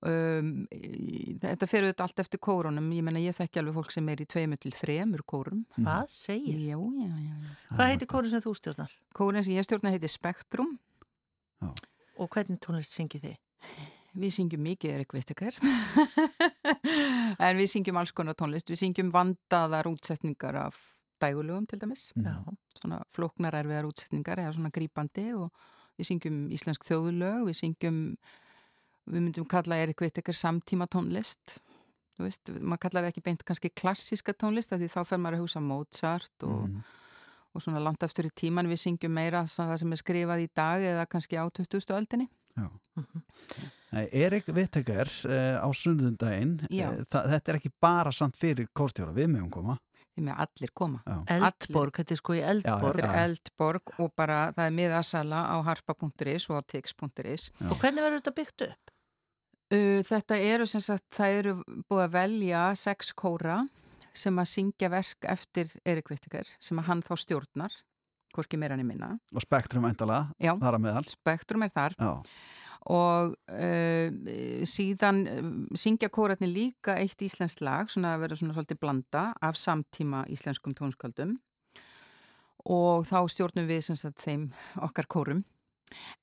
Um, þetta fer auðvitað allt eftir kórunum ég menna ég þekki alveg fólk sem er í tveimur til þremur kórum Hvað segir? Já, já, já, já. Hvað heitir kórin sem þú stjórnar? Kórin sem ég stjórna heitir Spektrum Og hvernig tónlist syngið þið? Við syngjum mikið Erik Vittekar [LAUGHS] en við syngjum alls konar tónlist. Við syngjum vandaðar útsetningar af dægulugum til dæmis. Já. svona flóknar erfiðar útsetningar eða svona grípandi og við syngjum íslensk þjóðulög við syngjum við myndum kalla Erik Vittekar samtíma tónlist. Þú veist, maður kallar það ekki beint kannski klassíska tónlist af því þá fer maður að hugsa Mozart og, Mhm. Og svona langt eftir í tíman við syngjum meira það sem er skrifað í dag eða kannski á 20. öldinni Nei, Erik Vittekar uh, á sundundaginn uh, þetta er ekki bara samt fyrir kórstjóra, við mögum koma Þið með allir koma. Já. Eldborg, þetta er sko í Eldborg. Þetta er Eldborg og bara það er miðasala á harpa.is og á tix.is. Og hvernig verður þetta byggt upp? Uh, þetta eru sem sagt, það eru búið að velja sex kóra sem að syngja verk eftir Erik Vittikar sem að hann þá stjórnar, hvorki meira í minna. og spektrum eintala, Já. þar að meðal Spektrum er þar Já. og uh, síðan uh, syngja kóratni líka eitt íslenskt lag, svona að vera svona svolítið blanda af samtíma íslenskum tónsköldum og þá stjórnum við sem sagt þeim okkar kórum.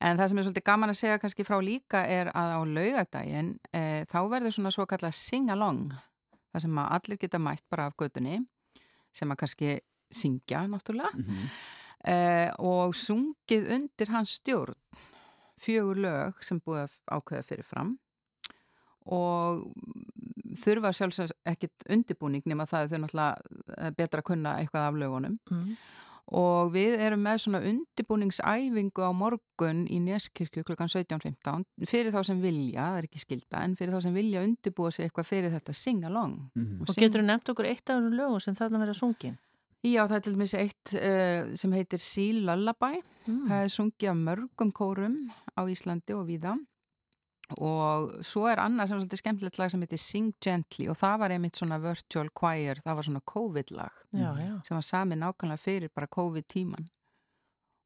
En það sem er svolítið gaman að segja kannski frá líka er að á laugadaginn e, þá verður svona svo kallað sing-along það sem að allir geta mætt bara af gödunni sem að kannski syngja náttúrulega. E, og sungið undir hans stjórn. Fjögur lög sem búið að ákveða fyrir fram. Og þurfa sjálfsagt ekkit undirbúning nema það að þau náttúrulega er betra að kunna eitthvað af lögunum. Mm. Og við erum með svona undirbúningsæfingu á morgun í Neskirkju klukkan 17.15 fyrir þá sem vilja, það er ekki skilda en fyrir þá sem vilja undirbúa sig eitthvað fyrir þetta sing-along Mhm. Og getur þú nefnt okkur eitt af þessum lögum sem þarna verða sungin? Já, það er til dæmis eitt uh, sem heitir Sea Lullaby. Mm. Það er sungið af mörgum kórum á Íslandi og víða. Og svo er annað sem er svolítið skemmtilegt lag sem heitir Sing Gently og það var einmitt svona virtual choir, það var svona COVID-lag Já, já. sem var samið nákvæmlega fyrir bara COVID-tíman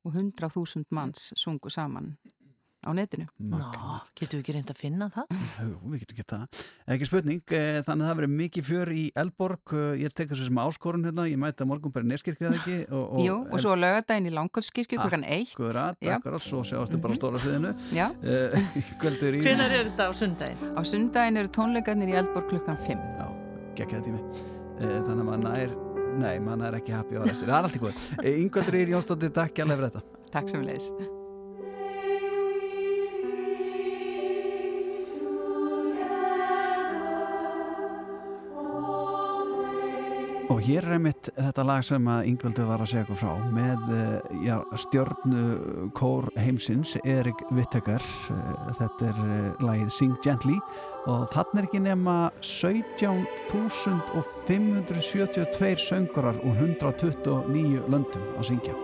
og 100.000 manns sungu saman á netinu. Ná, getur við ekki reynd að finna það? Jú, við getum gett það. Ekki spurning, eh, þannig að það verður mikið fjör í Eldborg, eh, ég tek þessu sem áskorun hérna, ég mæti að morgun bara neskirkju eða ekki. Og, og, Jú, og svo lögadaginn í Langkvöldskirkju klukkan 1. Akkurat, akkurat, svo sjáastu bara á stóra sviðinu. Já. [LAUGHS] Kvöldur í... Hvenær er þetta á sundaginn? Á sundaginn eru tónleikarnir í Eldborg klukkan 5. Já, geggjaði tími. Þannig að hér er einmitt þetta lag sem að Ingvaldur var að segja okkur frá með eh, já, stjörnu kór heimsins, Erik Vittekar þetta er eh, lagið Sing Gently og þannig er ekki nema 17.572 söngurar og 129 löndum að syngja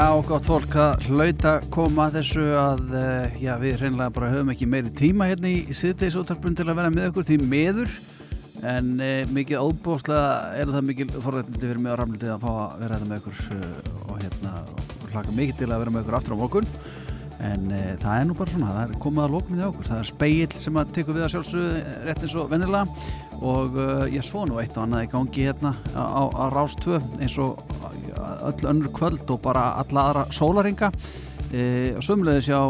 Já, gott fólk að hlauta koma þessu að eh, já, við hreinlega bara höfum ekki meiri tíma hérna í síðdeisútarpun til að vera með okkur því meður en e, mikið óbúslega er það mikið forrættindi fyrir mig á ramlitið að fá að vera hérna með okkur e, og hérna hlaka mikið til að vera með okkur aftur á morgun. En e, það er nú bara svona, það er komið að lóknum í okkur, það er speill sem að tekur við að sjálfsögðu rétt eins og vennilega og uh, ég svo nú eitt og annað í gangi hérna á, á, á Rástvö eins og öll önnur kvöld og bara alla aðra sólaringa e, og sömulegis já,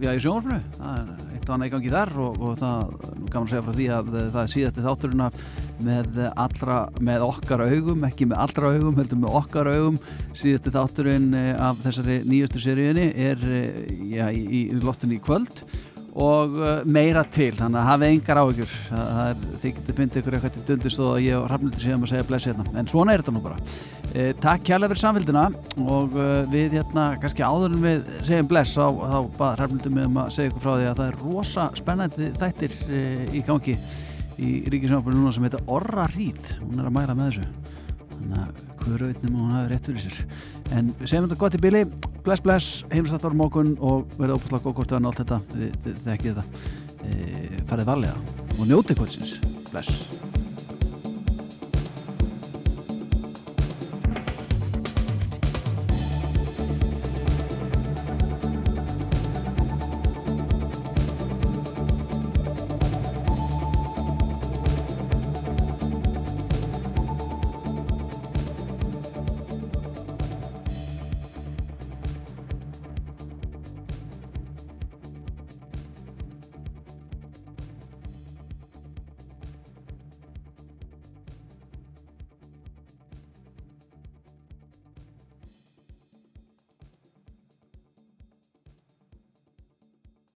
já í sjónarfinu það er eitt og annað í gangi þar og, og það gaman að segja frá því að það er síðasti þátturinn af með allra, með okkar augum ekki með allra augum, heldur með okkar augum. Síðasti þátturinn af þessari nýjastu seríunni er já, í, í loftinu í kvöld og meira til, þannig að hafa engar áhugjur þið getur fyndið ykkur eitthvað til dundist og ég og Rafnildur séum að segja bless hérna, en svona er þetta nú bara. Eh, Takk kjærlega fyrir samfélgina og uh, við hérna, kannski áður en við segjum bless, á, þá bara Rafnildur með um að segja ykkur frá því að það er rosa spennandi þættir uh, í gangi í ríkisjónabunum núna sem heitir Orra Ríð, hún er að mæla með þessu. Þannig að veitnum og hún hafi rétt fyrir sér. En segjum þetta gott í bili. Bless bless, á morgun og verða ópastlega góð hvort við hann allt þetta. Þið þekkið þetta. E, farið varlega og njótið kvöldsins. Bless